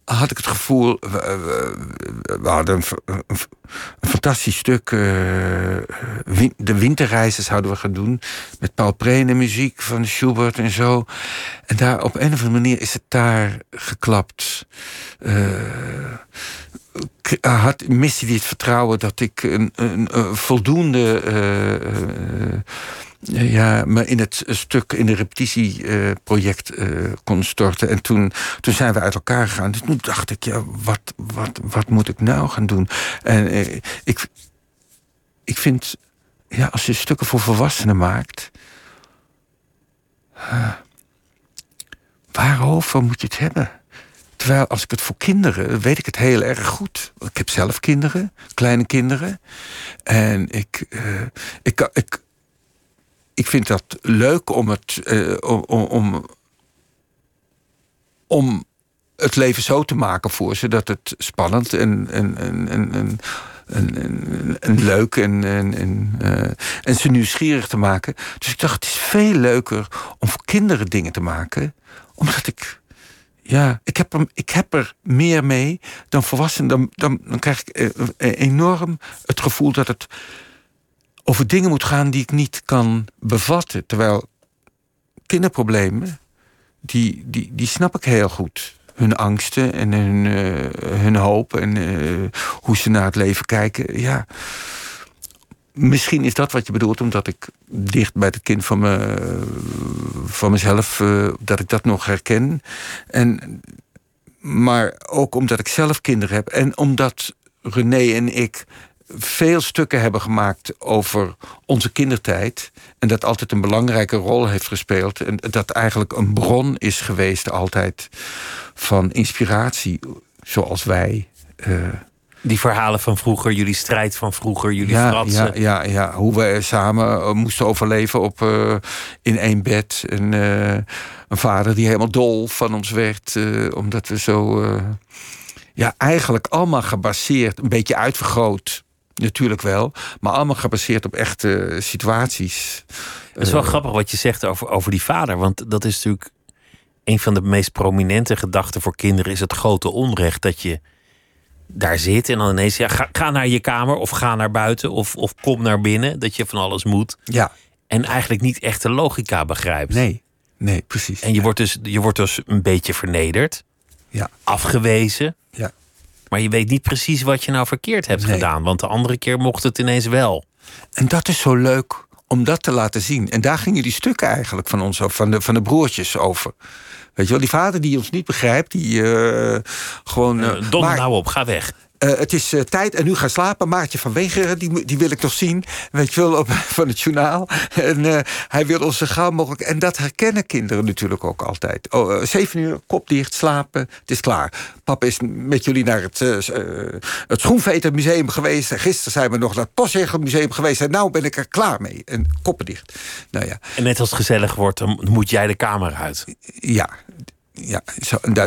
S5: had ik het gevoel... We, hadden een, fantastisch stuk. de winterreizers zouden we gaan doen. Met Paul Prene muziek van Schubert en zo. En daar op een of andere manier is het daar geklapt. Had, miste hij het vertrouwen dat ik een, een, voldoende. eh, eh, ja, me in het stuk, in de repetitieproject eh, kon storten. En toen, toen zijn we uit elkaar gegaan. Dus toen dacht ik, ja, wat, wat, wat moet ik nou gaan doen? En ik, ik vind, ja, als je stukken voor volwassenen maakt, waarover moet je het hebben? Terwijl als ik het voor kinderen, weet ik het heel erg goed. Ik heb zelf kinderen, kleine kinderen. En ik, uh, ik, ik, ik vind dat leuk om het, uh, om, om, om het leven zo te maken voor ze dat het spannend en, en, en, en, en, en, leuk en, en, en, uh, en ze nieuwsgierig te maken. Dus ik dacht, het is veel leuker om voor kinderen dingen te maken, omdat ik. Ja, ik heb, er, ik heb er meer mee dan volwassenen. Dan, dan, krijg ik uh, enorm het gevoel dat het over dingen moet gaan die ik niet kan bevatten. Terwijl kinderproblemen, die, die, die snap ik heel goed hun angsten en hun, uh, hun hoop en hoe ze naar het leven kijken. Ja. Misschien is dat wat je bedoelt, omdat ik dicht bij het kind van, me, van mezelf, uh, dat ik dat nog herken. En, maar ook omdat ik zelf kinderen heb en omdat René en ik veel stukken hebben gemaakt over onze kindertijd. En dat altijd een belangrijke rol heeft gespeeld. En dat eigenlijk een bron is geweest altijd van inspiratie. Zoals wij. Uh,
S4: die verhalen van vroeger, jullie strijd van vroeger, jullie
S5: ja,
S4: fratsen.
S5: Ja, ja, ja, hoe we samen uh, moesten overleven op, uh, in één bed. En, een vader die helemaal dol van ons werd, omdat we zo... ja, eigenlijk allemaal gebaseerd, een beetje uitvergroot Natuurlijk wel, maar allemaal gebaseerd op echte situaties.
S4: Het is wel grappig wat je zegt over, over die vader. Want dat is natuurlijk een van de meest prominente gedachten voor kinderen: is het grote onrecht dat je daar zit en dan ineens ja, ga, ga naar je kamer of ga naar buiten of, of kom naar binnen. Dat je van alles moet.
S5: Ja.
S4: En eigenlijk niet echt de logica begrijpt.
S5: Nee, nee, precies.
S4: En je, wordt, dus, je wordt dus een beetje vernederd,
S5: ja.
S4: afgewezen.
S5: Ja.
S4: Maar je weet niet precies wat je nou verkeerd hebt
S5: Nee.
S4: gedaan. Want de andere keer mocht het ineens wel.
S5: En dat is zo leuk om dat te laten zien. En daar gingen die stukken eigenlijk van ons, over, van de, van de broertjes over. Weet je wel, die vader die ons niet begrijpt, die uh, gewoon. Uh,
S4: Uh, Don,
S5: maar-
S4: nou op, ga weg.
S5: Eh, het is eh, tijd en nu gaan slapen. Maartje van Wegeren, die, die wil ik toch zien. Weet je wel, op, van het journaal. En eh, hij wil ons zo gauw mogelijk... En dat herkennen kinderen natuurlijk ook altijd. Oh, zeven uur, kop dicht, slapen, het is klaar. Papa is met jullie naar het, het Schoenvetermuseum geweest. En gisteren zijn we nog naar het Postzegelmuseum geweest. En nou ben ik er klaar mee. En koppen dicht. Nou ja,
S4: En net als het gezellig wordt, dan moet jij de kamer uit.
S5: ja, ja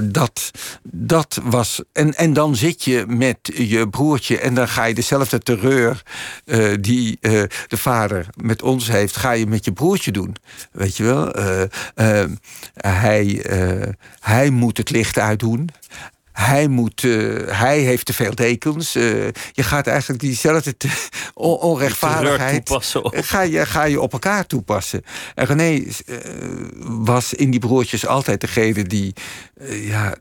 S5: dat, dat, was. En, en dan zit je met je broertje en dan ga je dezelfde terreur eh, die eh, de vader met ons heeft, ga je met je broertje doen. Weet je wel? Eh, hij, hij moet het licht uitdoen. Hij, moet, eh, hij heeft te veel dekens. Eh, je gaat eigenlijk diezelfde te- on- onrechtvaardigheid. Ga je, ga je op elkaar toepassen. En René eh, was in die broertjes altijd degene die. ja,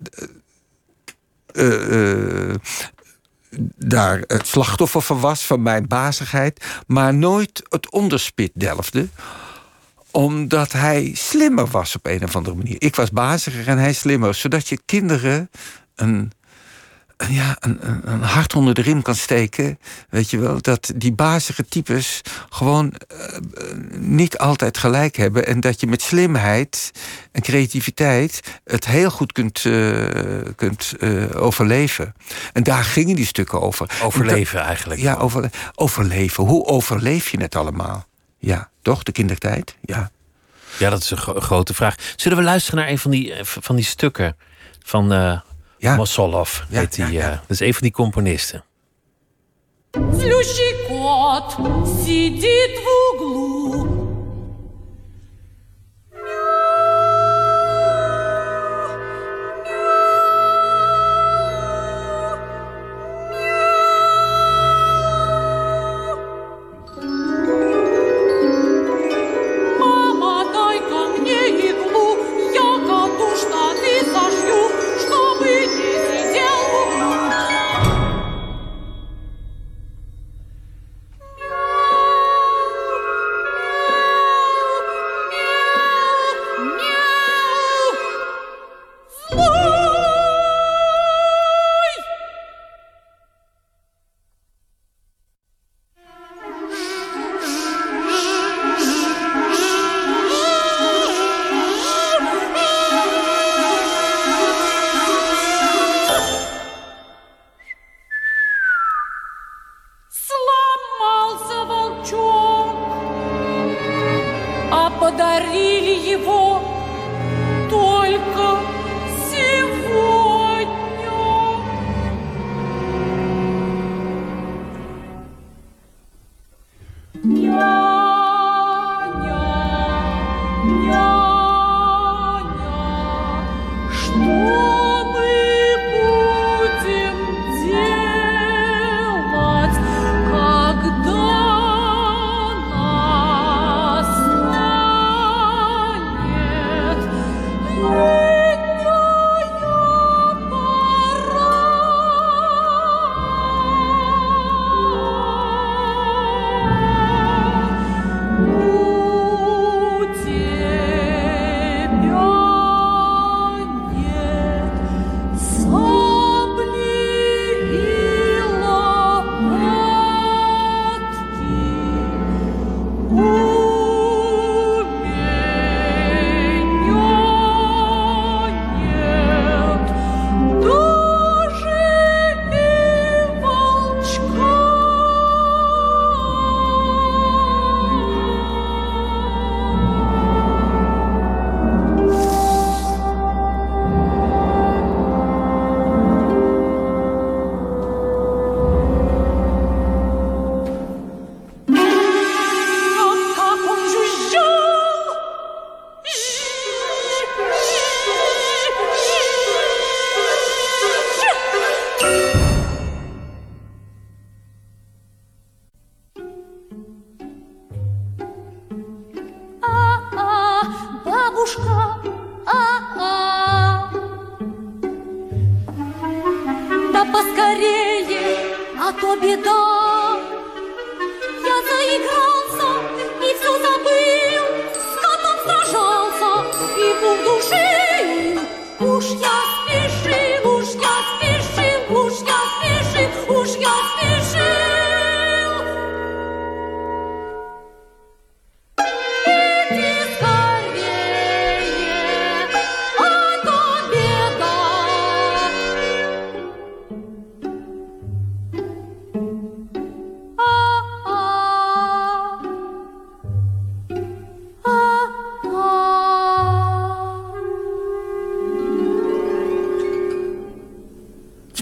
S5: daar het slachtoffer van was, van mijn bazigheid. Maar nooit het onderspit delfde omdat hij slimmer was op een of andere manier. Ik was baziger en hij slimmer. Zodat je kinderen een, ja, een, een, hart onder de riem kan steken. Weet je wel, dat die bazige types gewoon eh, niet altijd gelijk hebben. En dat je met slimheid en creativiteit het heel goed kunt, eh, kunt eh, overleven. En daar gingen die stukken over.
S4: Overleven eigenlijk.
S5: Ja, over, overleven. Hoe overleef je het allemaal? Ja, toch? De kindertijd? Ja.
S4: Ja, dat is een gro- grote vraag. Zullen we luisteren naar een van die, van die stukken van
S5: Ja.
S4: Mosolov?
S5: Ja,
S4: heet die,
S5: ja, ja.
S4: eh, dat is een van die componisten.
S6: Злющий кот сидит в углу.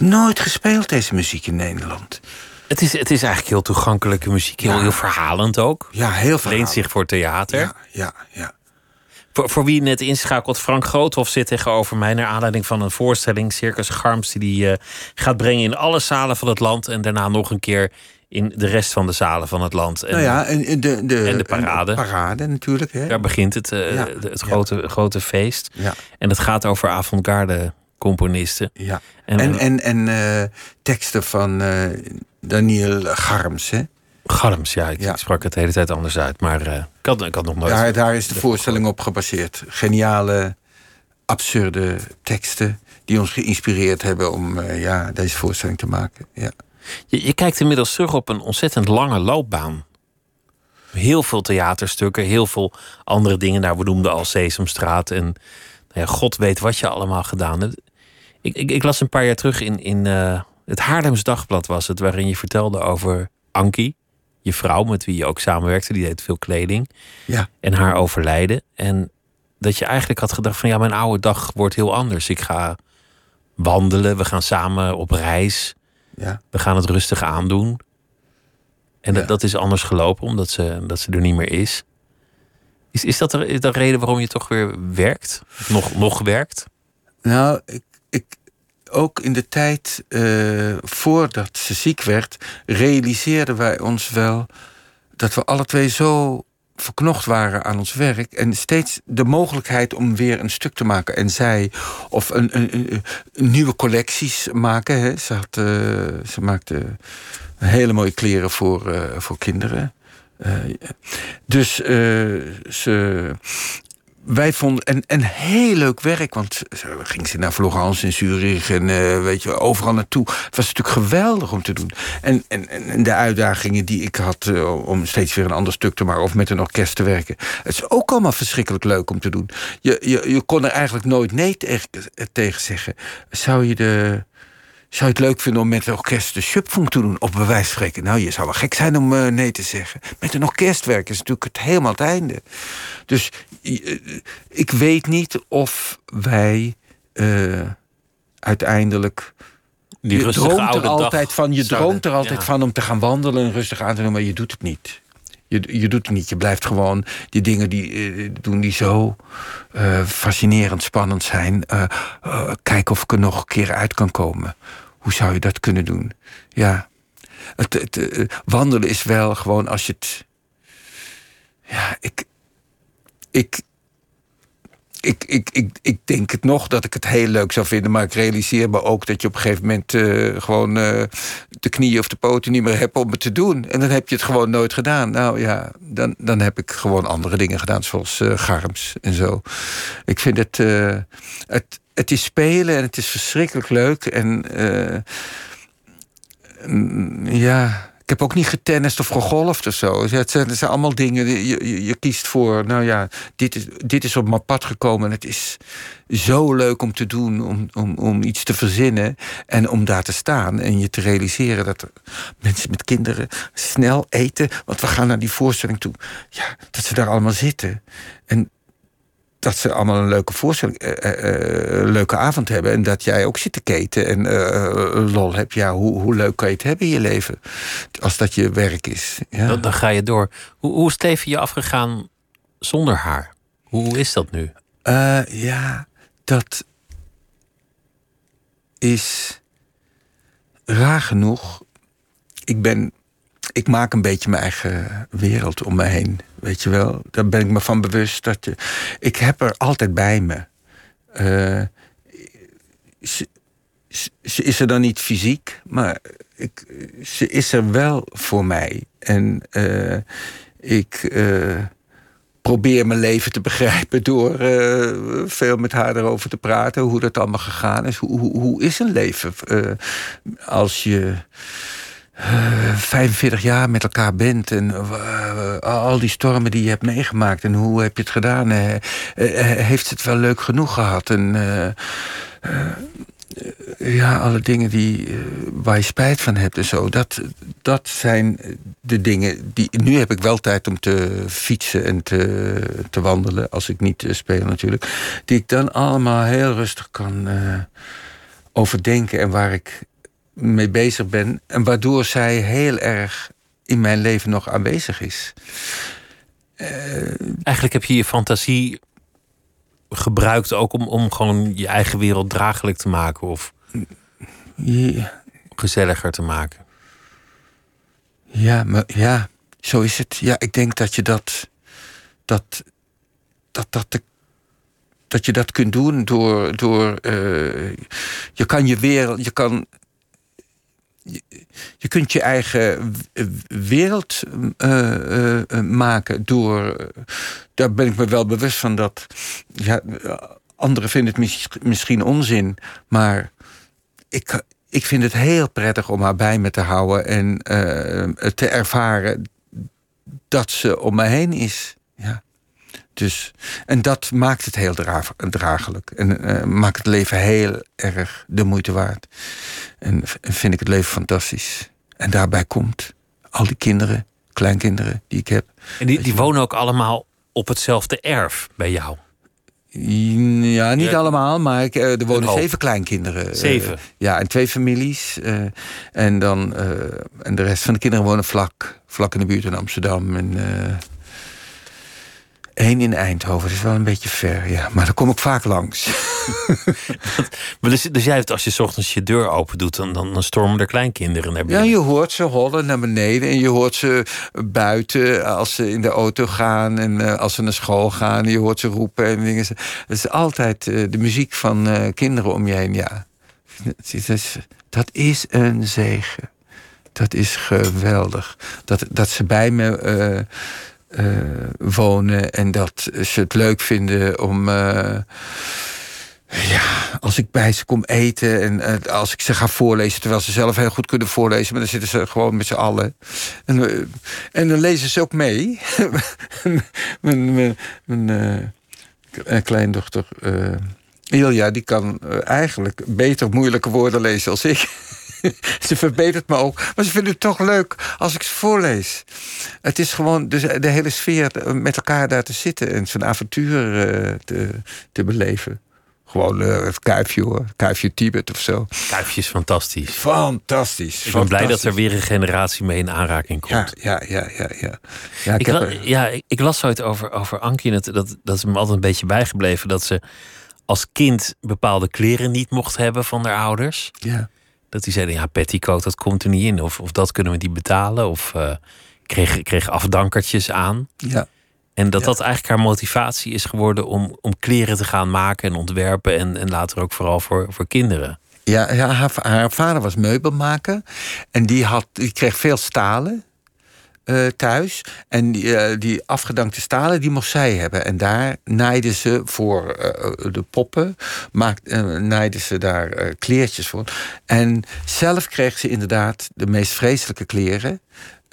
S5: Nooit gespeeld, deze muziek in Nederland.
S4: Het is, het is eigenlijk heel toegankelijke muziek. Heel,
S5: Ja.
S4: heel verhalend ook.
S5: Ja, heel veel.
S4: Leent zich voor theater.
S5: Ja, ja, ja.
S4: Voor, voor wie net inschakelt, Frank Groothoff zit tegenover mij... naar aanleiding van een voorstelling, Circus Garms... die eh, gaat brengen in alle zalen van het land... en daarna nog een keer in de rest van de zalen van het land. En
S5: nou ja, en de, de,
S4: en de parade.
S5: parade natuurlijk. Hè?
S4: daar begint het, eh,
S5: Ja.
S4: het
S5: Ja.
S4: grote, grote feest.
S5: Ja,
S4: En het gaat over avant-garde componisten.
S5: ja.
S4: En-
S5: En, en, en, eh, teksten van eh, Daniel Garms. Hè?
S4: Garms, ja ik,
S5: Ja.
S4: sprak het de hele tijd anders uit. Maar eh, ik, had, ik had nog nooit...
S5: Daar, daar is de voorstelling op gebaseerd. Geniale, absurde teksten die ons geïnspireerd hebben om ja, deze voorstelling te maken. Ja.
S4: Je, je kijkt inmiddels terug op een ontzettend lange loopbaan. Heel veel theaterstukken, heel veel andere dingen. Nou, we noemden al Sesamstraat en nou ja, God weet wat je allemaal gedaan hebt. Ik, ik, ik las een paar jaar terug in, in eh, het Haarlems Dagblad was het... waarin je vertelde over Ankie, je vrouw met wie je ook samenwerkte. Die deed veel kleding.
S5: Ja.
S4: En haar overlijden. En dat je eigenlijk had gedacht van... ja, mijn oude dag wordt heel anders. Ik ga wandelen, we gaan samen op reis...
S5: Ja.
S4: we gaan het rustig aandoen. En dat,
S5: Ja.
S4: dat is anders gelopen, omdat ze, dat ze er niet meer is. Is, is dat de, is dat de reden waarom je toch weer werkt? Nog, nog werkt?
S5: Nou, ik, ook in de tijd eh, voordat ze ziek werd, realiseerden wij ons wel dat we alle twee zo verknocht waren aan ons werk. En steeds de mogelijkheid om weer een stuk te maken. En zij, of een, een, een- nieuwe collecties maken. Hè. Ze, had, eh, ze maakte hele mooie kleren voor, eh, voor kinderen. Dus ze, wij vonden en, en heel leuk werk, want zo ging ze naar Florence en Zurich en eh, weet je, overal naartoe. Het was natuurlijk geweldig om te doen. En, en, en de uitdagingen die ik had eh, om steeds weer een ander stuk te maken of met een orkest te werken. Het is ook allemaal verschrikkelijk leuk om te doen. Je, je, je kon er eigenlijk nooit nee tegen zeggen. Zou je de Zou je het leuk vinden om met een orkest de Schöpfung te doen? Op bewijs spreken. Nou, je zou wel gek zijn om eh, nee te zeggen. Met een orkest werken is natuurlijk het helemaal het einde. Dus eh, ik weet niet of wij eh, uiteindelijk.
S4: Die
S5: je droomt er altijd van. Je
S4: zouden-
S5: droomt er altijd
S4: ja.
S5: van om te gaan wandelen en rustig aan te doen, maar je doet het niet. Je, je doet het niet. Je blijft gewoon die dingen die, doen die zo fascinerend spannend zijn. Eh, kijken of ik er nog een keer uit kan komen. Hoe zou je dat kunnen doen? Ja. Het, eh, wandelen is wel gewoon als je het. Ja, ik. Ik. Ik, ik, ik, ik denk het nog dat ik het heel leuk zou vinden, maar ik realiseer me ook dat je op een gegeven moment eh, gewoon eh, de knieën of de poten niet meer hebt om het te doen. En dan heb je het gewoon nooit gedaan. Nou ja, dan, dan heb ik gewoon andere dingen gedaan, zoals eh, garms en zo. Ik vind het, het. Het is spelen en het is verschrikkelijk leuk. En mm, ja, ik heb ook niet getennist of gegolfd of zo. Het zijn, allemaal dingen, je, je, je kiest voor... nou ja, dit is, dit is op mijn pad gekomen... en het is zo leuk om te doen, om, om, om iets te verzinnen... en om daar te staan en je te realiseren... dat mensen met kinderen snel eten... want we gaan naar die voorstelling toe. Ja, dat ze daar allemaal zitten. En dat ze allemaal een leuke voorstelling, eh, eh, eh, leuke avond hebben. En dat jij ook zit te keten en lol hebt. Ja, hoe, hoe leuk kan je het hebben in je leven? Als dat je werk is. Ja.
S4: Dan, dan ga je door. Hoe, hoe is het leven je afgegaan zonder haar? Hoe is dat nu?
S5: Ja, dat is raar genoeg. Ik ben. Ik maak een beetje mijn eigen wereld om me heen. Weet je wel? Daar ben ik me van bewust dat je. Ik heb er altijd bij me. Eh, ze, is er dan niet fysiek, maar ik, ze is er wel voor mij. En eh, ik. eh, probeer mijn leven te begrijpen door veel met haar erover te praten. Hoe dat allemaal gegaan is. Hoe, hoe, hoe is een leven als je eh, 45 jaar met elkaar bent en eh, al die stormen die je hebt meegemaakt en hoe heb je het gedaan? Eh, heeft het wel leuk genoeg gehad? En ja, alle dingen die, waar je spijt van hebt en zo. Dat, dat zijn de dingen die. Nu heb ik wel tijd om te fietsen en te, te wandelen. Als ik niet speel, natuurlijk. Die ik dan allemaal heel rustig kan overdenken. En waar ik mee bezig ben. En waardoor zij heel erg in mijn leven nog aanwezig is.
S4: Eigenlijk heb je je fantasie gebruikt ook om, om gewoon je eigen wereld draaglijk te maken of
S5: Ja,
S4: gezelliger te maken.
S5: Ja, maar ja, zo is het. Ja, ik denk dat je dat. dat. dat, dat, de- dat je dat kunt doen door. door eh, je kan je wereld. Je kan. Je, kunt je eigen wereld eh, eh, eh, maken door. daar ben ik me wel bewust van dat. Ja, anderen vinden het mis- misschien onzin, maar ik, ik vind het heel prettig om haar bij me te houden en te ervaren dat ze om me heen is. Ja. Dus, en dat maakt het heel dra draaglijk. En eh, maakt het leven heel erg de moeite waard. En vind ik het leven fantastisch. En daarbij komt al die kinderen, kleinkinderen die ik heb.
S4: En die, die wonen ook allemaal op hetzelfde erf bij jou.
S5: Ja, niet
S4: Ja.
S5: allemaal, maar ik, eh, er wonen zeven kleinkinderen. Eh,
S4: Zeven?
S5: ja, en twee families. en, dan, en de rest van de kinderen wonen vlak, vlak in de buurt in Amsterdam. En één in Eindhoven. Dat is wel een beetje ver, ja. Maar daar kom ik vaak langs.
S4: Dus, dus jij hebt, als je 's ochtends je deur open doet, dan, dan, stormen er kleinkinderen naar
S5: Ja,
S4: binnen.
S5: je hoort ze hollen naar beneden. En je hoort ze buiten als ze in de auto gaan. En eh, als ze naar school gaan. Je hoort ze roepen en dingen. Het is altijd eh, de muziek van eh, kinderen om je heen. Ja. Het is- dat is een zegen. Dat is geweldig. Dat, dat ze bij me eh, wonen. En dat ze het leuk vinden om... eh, ja, als ik bij ze kom eten en eh, als ik ze ga voorlezen, terwijl ze zelf heel goed kunnen voorlezen, maar dan zitten ze gewoon met z'n allen. En, en dan lezen ze ook mee. mijn mijn, mijn kleindochter, Ilja, die kan eigenlijk beter moeilijke woorden lezen als ik. ze verbetert me ook. Maar ze vinden het toch leuk als ik ze voorlees. Het is gewoon dus de hele sfeer eh, met elkaar daar te zitten en zo'n avontuur eh, te, te beleven. Gewoon eh, het kuifje hoor. Kuifje Tibet of zo.
S4: Kuifje is fantastisch.
S5: Fantastisch.
S4: Ik ben blij dat er weer een generatie mee in aanraking komt.
S5: Ja, ja, ja, ja. ja. ja
S4: Ik,
S5: heb
S4: la-
S5: er-
S4: ja, ik, ik las zoiets over, over Ankie. en dat, dat is me altijd een beetje bijgebleven. Dat ze als kind bepaalde kleren niet mocht hebben van haar ouders.
S5: ja.
S4: Dat die zeiden, ja, petticoat, dat komt er niet in. Of, of dat kunnen we niet betalen. Of eh, kreeg, kreeg afdankertjes aan.
S5: ja.
S4: En dat
S5: Ja.
S4: dat eigenlijk haar motivatie is geworden om, om kleren te gaan maken en ontwerpen. En, en later ook vooral voor, voor kinderen.
S5: Ja, ja haar, haar vader was meubelmaker. En die, had, die kreeg veel stalen eh, thuis. En die, eh, die afgedankte stalen, die mocht zij hebben. En daar naaiden ze voor eh, de poppen... Maakt, naaiden ze daar kleertjes voor. En zelf kreeg ze inderdaad de meest vreselijke kleren...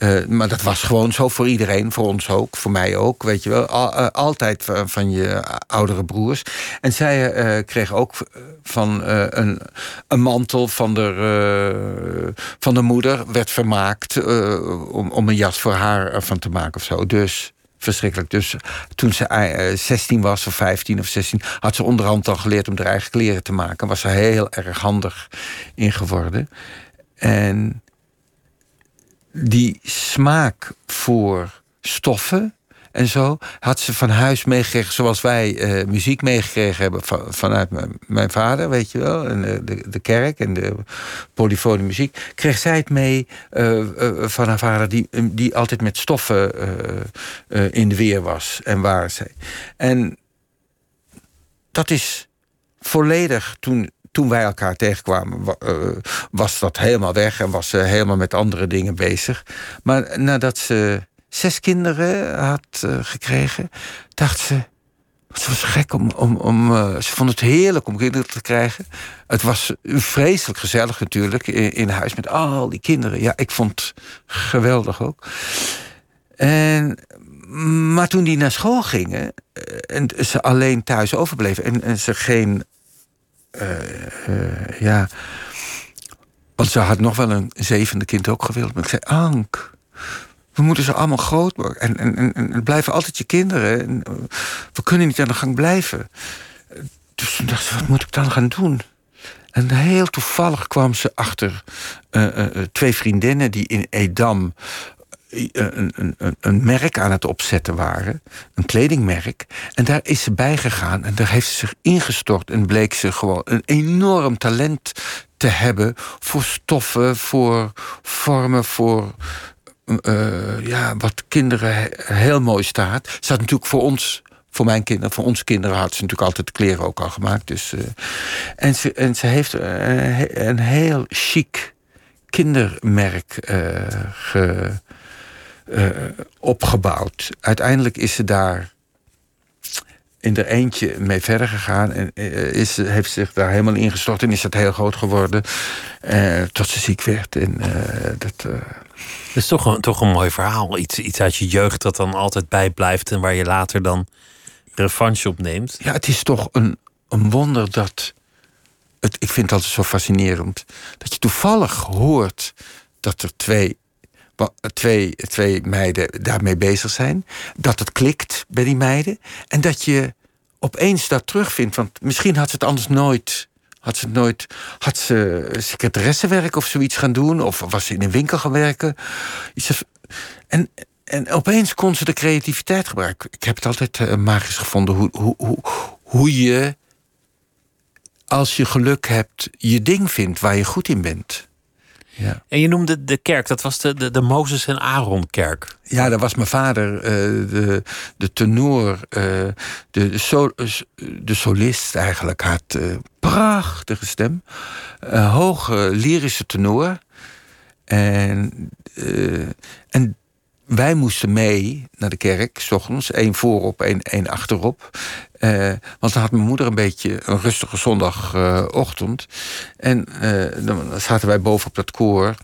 S5: Eh, maar dat was gewoon zo voor iedereen, voor ons ook, voor mij ook, weet je wel. Eh, altijd van, van je oudere broers. En zij eh, kreeg ook van een, een mantel van de, van de moeder, werd vermaakt om, om een jas voor haar ervan te maken of zo. Dus verschrikkelijk. Dus toen ze eh, 16 was, of 15 of 16, had ze onderhand al geleerd om haar eigen kleren te maken. Was ze heel erg handig in geworden. En die smaak voor stoffen en zo had ze van huis meegekregen, zoals wij eh, muziek meegekregen hebben van, vanuit mijn, vader, weet je wel, en de, de, kerk en de polyfone muziek, kreeg zij het mee eh, eh, van haar vader, die, die altijd met stoffen in de weer was en waar zij. En dat is volledig toen, toen wij elkaar tegenkwamen, wa- eh, was dat helemaal weg en was ze helemaal met andere dingen bezig. Maar nadat ze zes kinderen had eh, gekregen, dacht ze. Ze was gek om. om, om eh, ze vond het heerlijk om kinderen te krijgen. Het was vreselijk gezellig natuurlijk in, in huis met al die kinderen. Ja, ik vond het geweldig ook. En, maar toen die naar school gingen en ze alleen thuis overbleven en, en ze geen. Eh, eh, ja. Want ze had nog wel een zevende kind ook gewild. Maar ik zei: Ank, we moeten ze allemaal groot maken. En, en, en, en het blijven altijd je kinderen. En, eh, we kunnen niet aan de gang blijven. Dus toen dacht ze: wat moet ik dan gaan doen? En heel toevallig kwam ze achter twee vriendinnen die in Edam een, een, merk aan het opzetten waren. Een kledingmerk. En daar is ze bij gegaan en daar heeft ze zich ingestort. En bleek ze gewoon een enorm talent te hebben voor stoffen, voor vormen, voor eh, ja, wat kinderen he- heel mooi staat. Ze had natuurlijk voor ons, voor mijn kinderen, voor onze kinderen had ze natuurlijk altijd kleren ook al gemaakt. Dus, eh, en, ze, en ze heeft eh, he- een heel chic kindermerk eh, ge, eh, opgebouwd. Uiteindelijk is ze daar in er eentje mee verder gegaan. En eh, is, heeft zich daar helemaal ingestort en is dat heel groot geworden. eh, tot ze ziek werd. En dat.
S4: Dat is toch een, toch een mooi verhaal. Iets, iets uit je jeugd dat dan altijd bijblijft en waar je later dan revanche op neemt.
S5: Ja, het is toch een, een wonder dat. Het, ik vind het altijd zo fascinerend. Dat je toevallig hoort dat er twee, twee, twee meiden daarmee bezig zijn. Dat het klikt bij die meiden. En dat je opeens dat terugvindt. Want misschien had ze het anders nooit. Had ze nooit. Had ze secretaressewerk of zoiets gaan doen? Of was ze in een winkel gaan werken? En, en opeens kon ze de creativiteit gebruiken. Ik heb het altijd eh, magisch gevonden hoe, hoe, hoe, hoe je, als je geluk hebt, je ding vindt waar je goed in bent. Ja,
S4: En je noemde de kerk, dat was de, de, de Mozes en Aaron kerk.
S5: ja daar was mijn vader, eh, de, de tenor, eh, de, de, sol- de solist eigenlijk, had eh, prachtige stem. Hoge lyrische tenor. En, en wij moesten mee naar de kerk, s ochtends. één voorop, één, één achterop. Eh, want dan had mijn moeder een beetje een rustige zondagochtend. en eh, dan zaten wij boven op dat koor.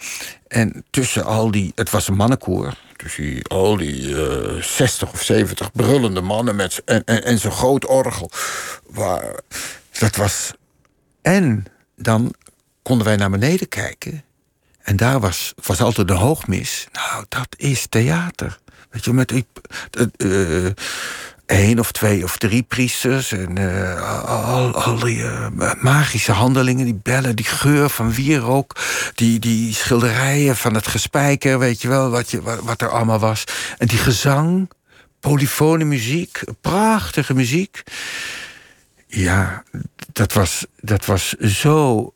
S5: En tussen al die... Het was een mannenkoor. Tussen al die eh 60 of 70 brullende mannen... Met, en, en, en zo'n groot orgel. Waar, dat was. En dan konden wij naar beneden kijken. En daar was, was altijd de hoogmis. Nou, dat is theater. Weet je, met eh, één of twee of drie priesters en eh, al, al die eh, magische handelingen, die bellen, die geur van wierook, die, die schilderijen van het gespijker, weet je wel, wat, je, wat er allemaal was. En die gezang, polyfone muziek, prachtige muziek. Ja, dat was, dat was zo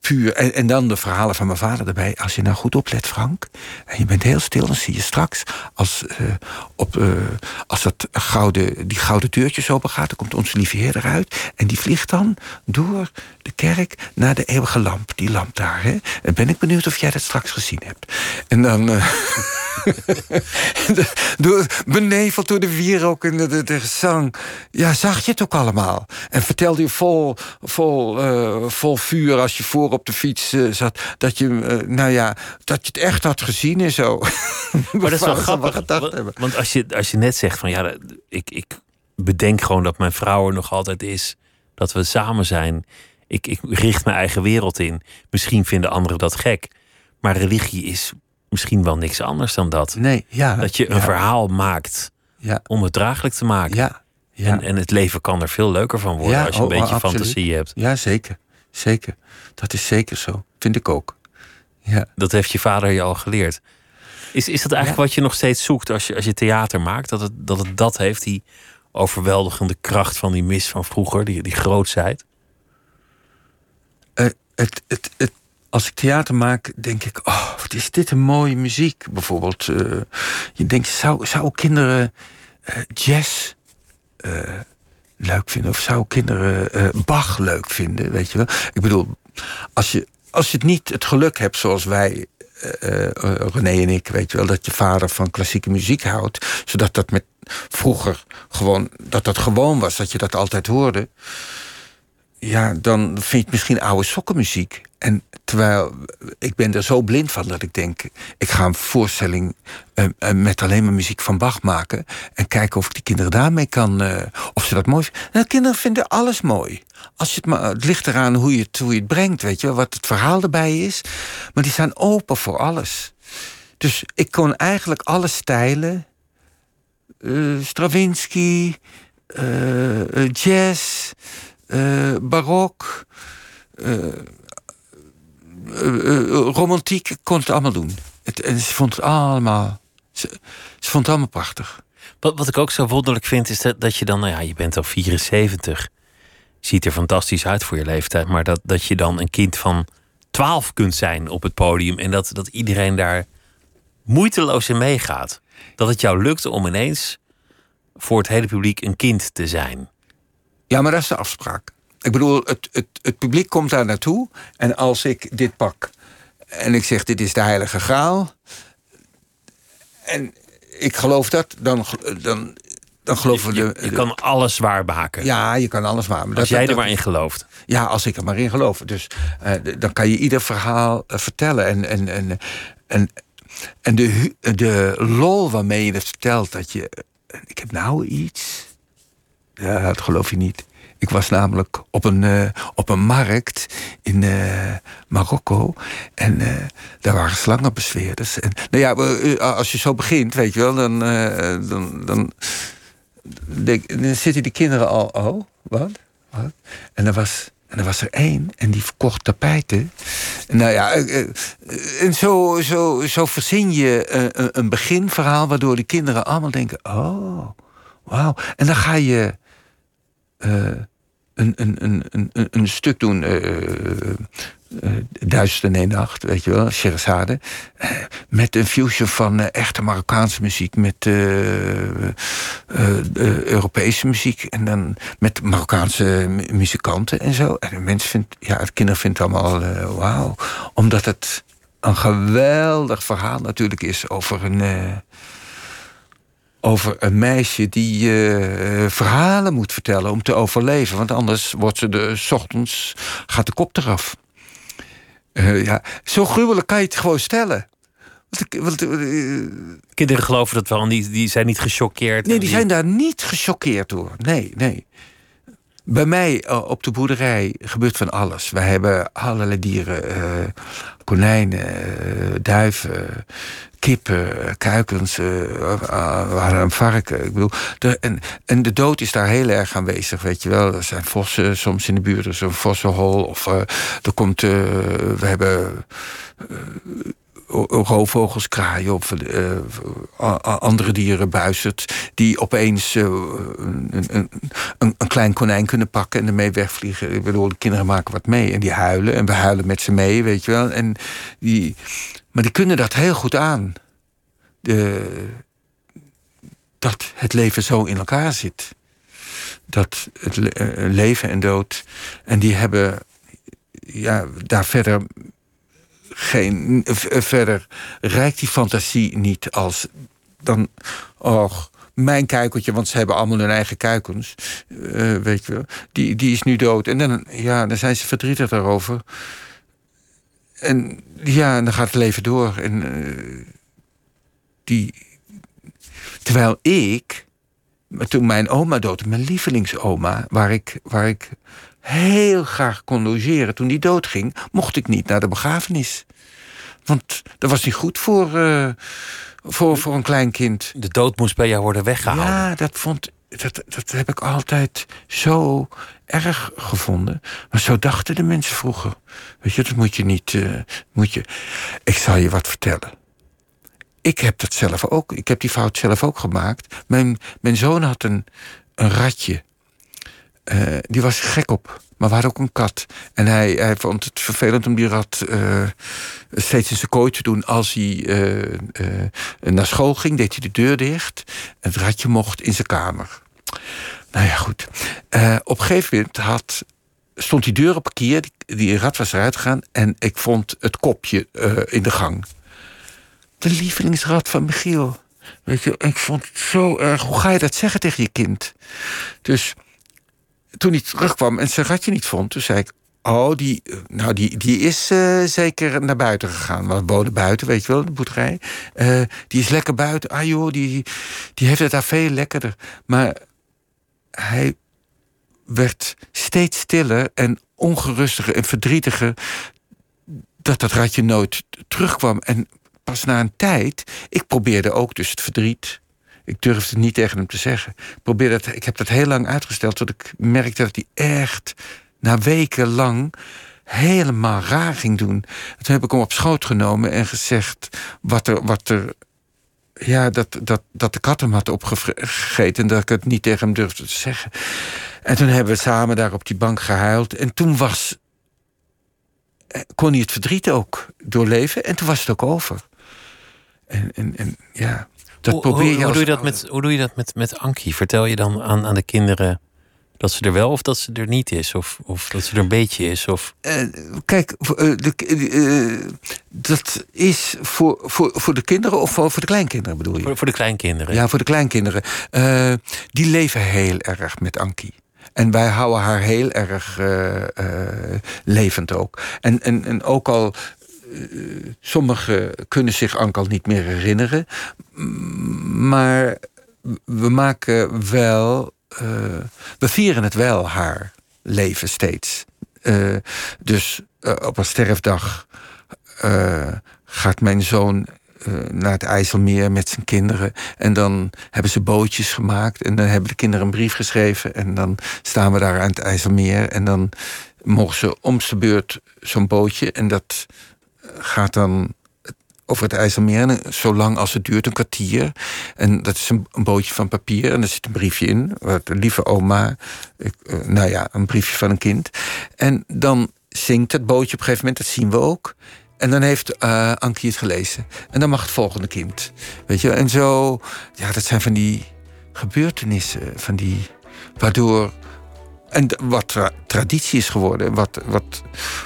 S5: puur. En, dan de verhalen van mijn vader erbij. Als je nou goed oplet, Frank. En je bent heel stil, dan zie je straks. Als, eh, op, eh, als dat gouden, die gouden deurtjes open gaat, dan komt onze lieve Heer eruit. En die vliegt dan door de kerk naar de eeuwige lamp. Die lamp daar. Hè? En ben ik benieuwd of jij dat straks gezien hebt. En dan. eh, door, beneveld door de wierook en de, de, de gezang. Ja, zag je het ook allemaal. En vertelde je vol, vol, eh, vol vuur als je voor op de fiets eh, zat. Dat je, eh, nou ja, dat je het echt had gezien en zo.
S4: Maar dat is wel grappig.
S5: Gedacht
S4: Want,
S5: hebben.
S4: want als, je, als je net zegt van ja, ik, ik bedenk gewoon dat mijn vrouw er nog altijd is. Dat we samen zijn. Ik, ik richt mijn eigen wereld in. Misschien vinden anderen dat gek. Maar religie is misschien wel niks anders dan dat.
S5: Nee, ja.
S4: Dat je een
S5: ja,
S4: verhaal maakt
S5: Ja,
S4: om het draaglijk te maken.
S5: ja. ja.
S4: En, en het leven kan er veel leuker van worden
S5: Ja,
S4: als je een
S5: oh,
S4: beetje
S5: absoluut.
S4: fantasie hebt.
S5: Ja, zeker. Zeker. Dat is zeker zo. Vind ik ook. Ja.
S4: Dat heeft je vader je al geleerd. Is, is dat eigenlijk wat je nog steeds zoekt als je, als je theater maakt? Dat het, dat het dat heeft, die overweldigende kracht van die mis van vroeger, die, die grootsheid?
S5: Eh, het, het, het, als ik theater maak, denk ik, oh, wat is dit een mooie muziek. Bijvoorbeeld, eh, je denkt, zou, zou kinderen eh, jazz eh, leuk vinden? Of zou kinderen Bach leuk vinden? Weet je wel? Ik bedoel, als je, als je het niet het geluk hebt zoals wij, eh, René en ik, weet je wel, dat je vader van klassieke muziek houdt, zodat dat met vroeger gewoon, dat dat gewoon was, dat je dat altijd hoorde ja, dan vind je het misschien oude sokkenmuziek. En terwijl ik ben er zo blind van dat ik denk... ik ga een voorstelling eh, eh, met alleen maar muziek van Bach maken... en kijken of ik die kinderen daarmee kan... eh, of ze dat mooi vinden. Nou, kinderen vinden alles mooi. Als je het, maar, het ligt eraan hoe je het, hoe je het brengt, weet je wat het verhaal erbij is. Maar die zijn open voor alles. Dus ik kon eigenlijk alle stijlen... Stravinsky, jazz, barok, eh, eh, eh, romantiek. Kon het allemaal doen. Het, ze vond het allemaal, ze vond het allemaal prachtig.
S4: Wat, wat ik ook zo wonderlijk vind, is dat, dat je dan, nou ja, je bent al 74. Ziet er fantastisch uit voor je leeftijd. Maar dat, dat je dan een kind van 12 kunt zijn op het podium. En dat, dat iedereen daar moeiteloos in meegaat. Dat het jou lukt om ineens voor het hele publiek een kind te zijn.
S5: Ja, maar dat is de afspraak. Ik bedoel, het, het, het publiek komt daar naartoe. En als ik dit pak en ik zeg: Dit is de Heilige Graal. En ik geloof dat, dan, dan, dan geloven
S4: Je,
S5: de.
S4: je kan alles waarmaken.
S5: Ja, je kan alles waar. Maar
S4: als
S5: dat-
S4: jij
S5: dat-
S4: er maar in gelooft.
S5: Ja, als ik er maar in geloof. Dus eh, dan kan je ieder verhaal eh, vertellen. En, en, en, en, en de, de lol waarmee je het vertelt, dat je. eh, Ik heb nou iets. Ja, dat geloof je niet. Ik was namelijk op een, eh, op een markt in eh, Marokko. En eh, daar waren slangenbezweerders. En, nou ja, als je zo begint, weet je wel, dan, dan, dan, zitten die kinderen al. Oh, wat? wat? En er was. En er was er één en die verkocht tapijten. Nou ja, en zo, zo, zo verzin je een, beginverhaal... waardoor die kinderen allemaal denken... oh, wauw. En dan ga je een, een, een, een, een- stuk doen... eh eh, Duizend en nacht, weet je wel, Sherazade. Eh, met een fusion van eh, echte Marokkaanse muziek... met eh, eh, eh, Europese muziek... en dan met Marokkaanse mu- muzikanten en zo. En de mensen vindt, ja, het kinderen vindt het allemaal eh, wauw. Omdat het een geweldig verhaal natuurlijk is over een... over een meisje die eh, verhalen moet vertellen om te overleven. Want anders wordt ze de s ochtends gaat de kop eraf. Eh, ja, zo gruwelijk kan je het gewoon stellen. Want, eh,
S4: Kinderen geloven dat wel, en die, die zijn niet gechoqueerd.
S5: nee,
S4: En
S5: die zijn daar niet gechoqueerd door. Nee, nee. Bij mij eh, op de boerderij gebeurt van alles. We hebben allerlei dieren. eh, konijnen, eh, duiven, kippen, kuikens. we een varken. Ik bedoel, de, en, en de dood is daar heel erg aanwezig, weet je wel. Er zijn vossen soms in de buurt. Er is een vossenhol. Of er komt... we hebben roofvogels, kraaien of eh, andere dieren, buizerd, die opeens eh, een, een, een, klein konijn kunnen pakken en ermee wegvliegen. Ik bedoel, de kinderen maken wat mee en die huilen en we huilen met ze mee, weet je wel. En die, maar die kunnen dat heel goed aan. De, dat het leven zo in elkaar zit. Dat het eh, leven en dood. En die hebben ja, daar verder geen. v- Verder rijkt die fantasie niet als dan. Och, mijn kuikeltje, want ze hebben allemaal hun eigen kuikens. eh, weet je wel. Die, die is nu dood. En dan, ja, dan zijn ze verdrietig daarover. En ja, dan gaat het leven door. En eh, die. Terwijl ik. Toen mijn oma dood, mijn lievelingsoma, waar ik, waar ik heel graag kon logeren. Toen die doodging, mocht ik niet naar de begrafenis. Want dat was niet goed voor, eh, voor, voor een klein kind.
S4: De dood moest bij jou worden weggehaald.
S5: Ja, dat, vond, dat, dat heb ik altijd zo erg gevonden. Maar zo dachten de mensen vroeger. Weet je, dat moet je niet. eh, moet je. Ik zal je wat vertellen. Ik heb dat zelf ook. Ik heb die fout zelf ook gemaakt. Mijn, mijn zoon had een, een ratje. Eh, die was gek op. Maar we hadden ook een kat. En hij, hij vond het vervelend om die rat eh, steeds in zijn kooi te doen. Als hij eh, naar school ging, deed hij de deur dicht. En het ratje mocht in zijn kamer. Nou ja, goed. Op een gegeven moment had, stond die deur op kier. Die, die rat was eruit gegaan. En ik vond het kopje in de gang. De lievelingsrat van Michiel. Weet je, ik vond het zo erg. Hoe ga je dat zeggen tegen je kind? Dus toen hij terugkwam en zijn ratje niet vond, toen zei ik. Oh, die, eh, nou, die, die is eh, zeker naar buiten gegaan. We wonen buiten, weet je wel, de boerderij. Eh, die is lekker buiten. Ah joh, die, die heeft het daar veel lekkerder. Maar hij werd steeds stiller en ongerustiger en verdrietiger. Dat dat ratje nooit terugkwam. En pas na een tijd, ik probeerde ook dus het verdriet. Ik durfde het niet tegen hem te zeggen. Ik, probeerde het, ik heb dat heel lang uitgesteld tot ik merkte dat hij echt na weken lang helemaal raar ging doen. En toen heb ik hem op schoot genomen en gezegd wat er, wat er ja, dat, dat, dat de kat hem had opgegeten en dat ik het niet tegen hem durfde te zeggen. En toen hebben we samen daar op die bank gehuild. En toen was, eh, kon hij het verdriet ook doorleven en toen was het ook over. En, en, en ja, dat
S7: hoe,
S5: probeer
S7: hoe,
S5: je
S7: hoe doe je dat
S5: ouder.
S7: met, hoe doe je dat met, met Ankie? Vertel je dan aan, aan de kinderen dat ze er wel of dat ze er niet is? Of, of dat ze er een beetje is? Of...
S5: Eh, kijk, eh, de, eh, dat is voor, voor, voor de kinderen of voor, voor de kleinkinderen bedoel je?
S7: Voor, voor de kleinkinderen.
S5: Ja, voor de kleinkinderen. Die leven heel erg met Ankie. En wij houden haar heel erg levend ook. En, en, en ook al. Sommigen kunnen zich Anke al niet meer herinneren. Maar we maken wel. eh, we vieren het wel, haar leven steeds. Eh, dus eh, op een sterfdag gaat mijn zoon naar het IJsselmeer met zijn kinderen. En dan hebben ze bootjes gemaakt. En dan hebben de kinderen een brief geschreven. En dan staan we daar aan het IJsselmeer. En dan mogen ze om de beurt zo'n bootje. En dat gaat dan over het IJsselmeer. En zolang als het duurt, een kwartier. En dat is een, bootje van papier. En er zit een briefje in. Wat, lieve oma. Ik, eh, nou ja, een briefje van een kind. En dan zingt het bootje op een gegeven moment. Dat zien we ook. En dan heeft eh Ankie het gelezen. En dan mag het volgende kind. Weet je, en zo. Ja, dat zijn van die gebeurtenissen. Van die. Waardoor. En wat tra- traditie is geworden. Wat, wat,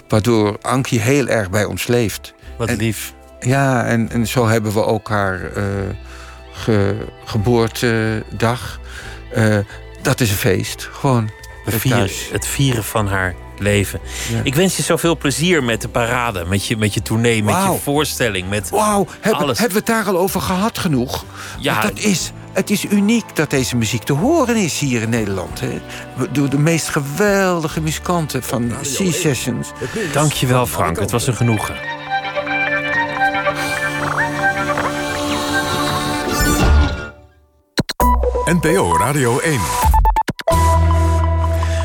S5: waardoor Ankie heel erg bij ons leeft.
S7: Wat
S5: En-
S7: lief.
S5: Ja, en, en zo hebben we ook haar ge- geboortedag. Eh, dat is een feest. Gewoon.
S4: Het vieren, het vieren van haar leven. Ik wens je zoveel plezier met de parade, met je, met je tournee, met je voorstelling, met
S5: Wauw, hebben,
S4: alles.
S5: hebben we het daar al over gehad genoeg?
S4: Ja.
S5: Want dat is, het is uniek dat deze muziek te horen is hier in Nederland. Hè? Door de meest geweldige muzikanten van C-Sessions.
S4: Dankjewel Frank, het was een genoegen.
S2: NPO Radio 1.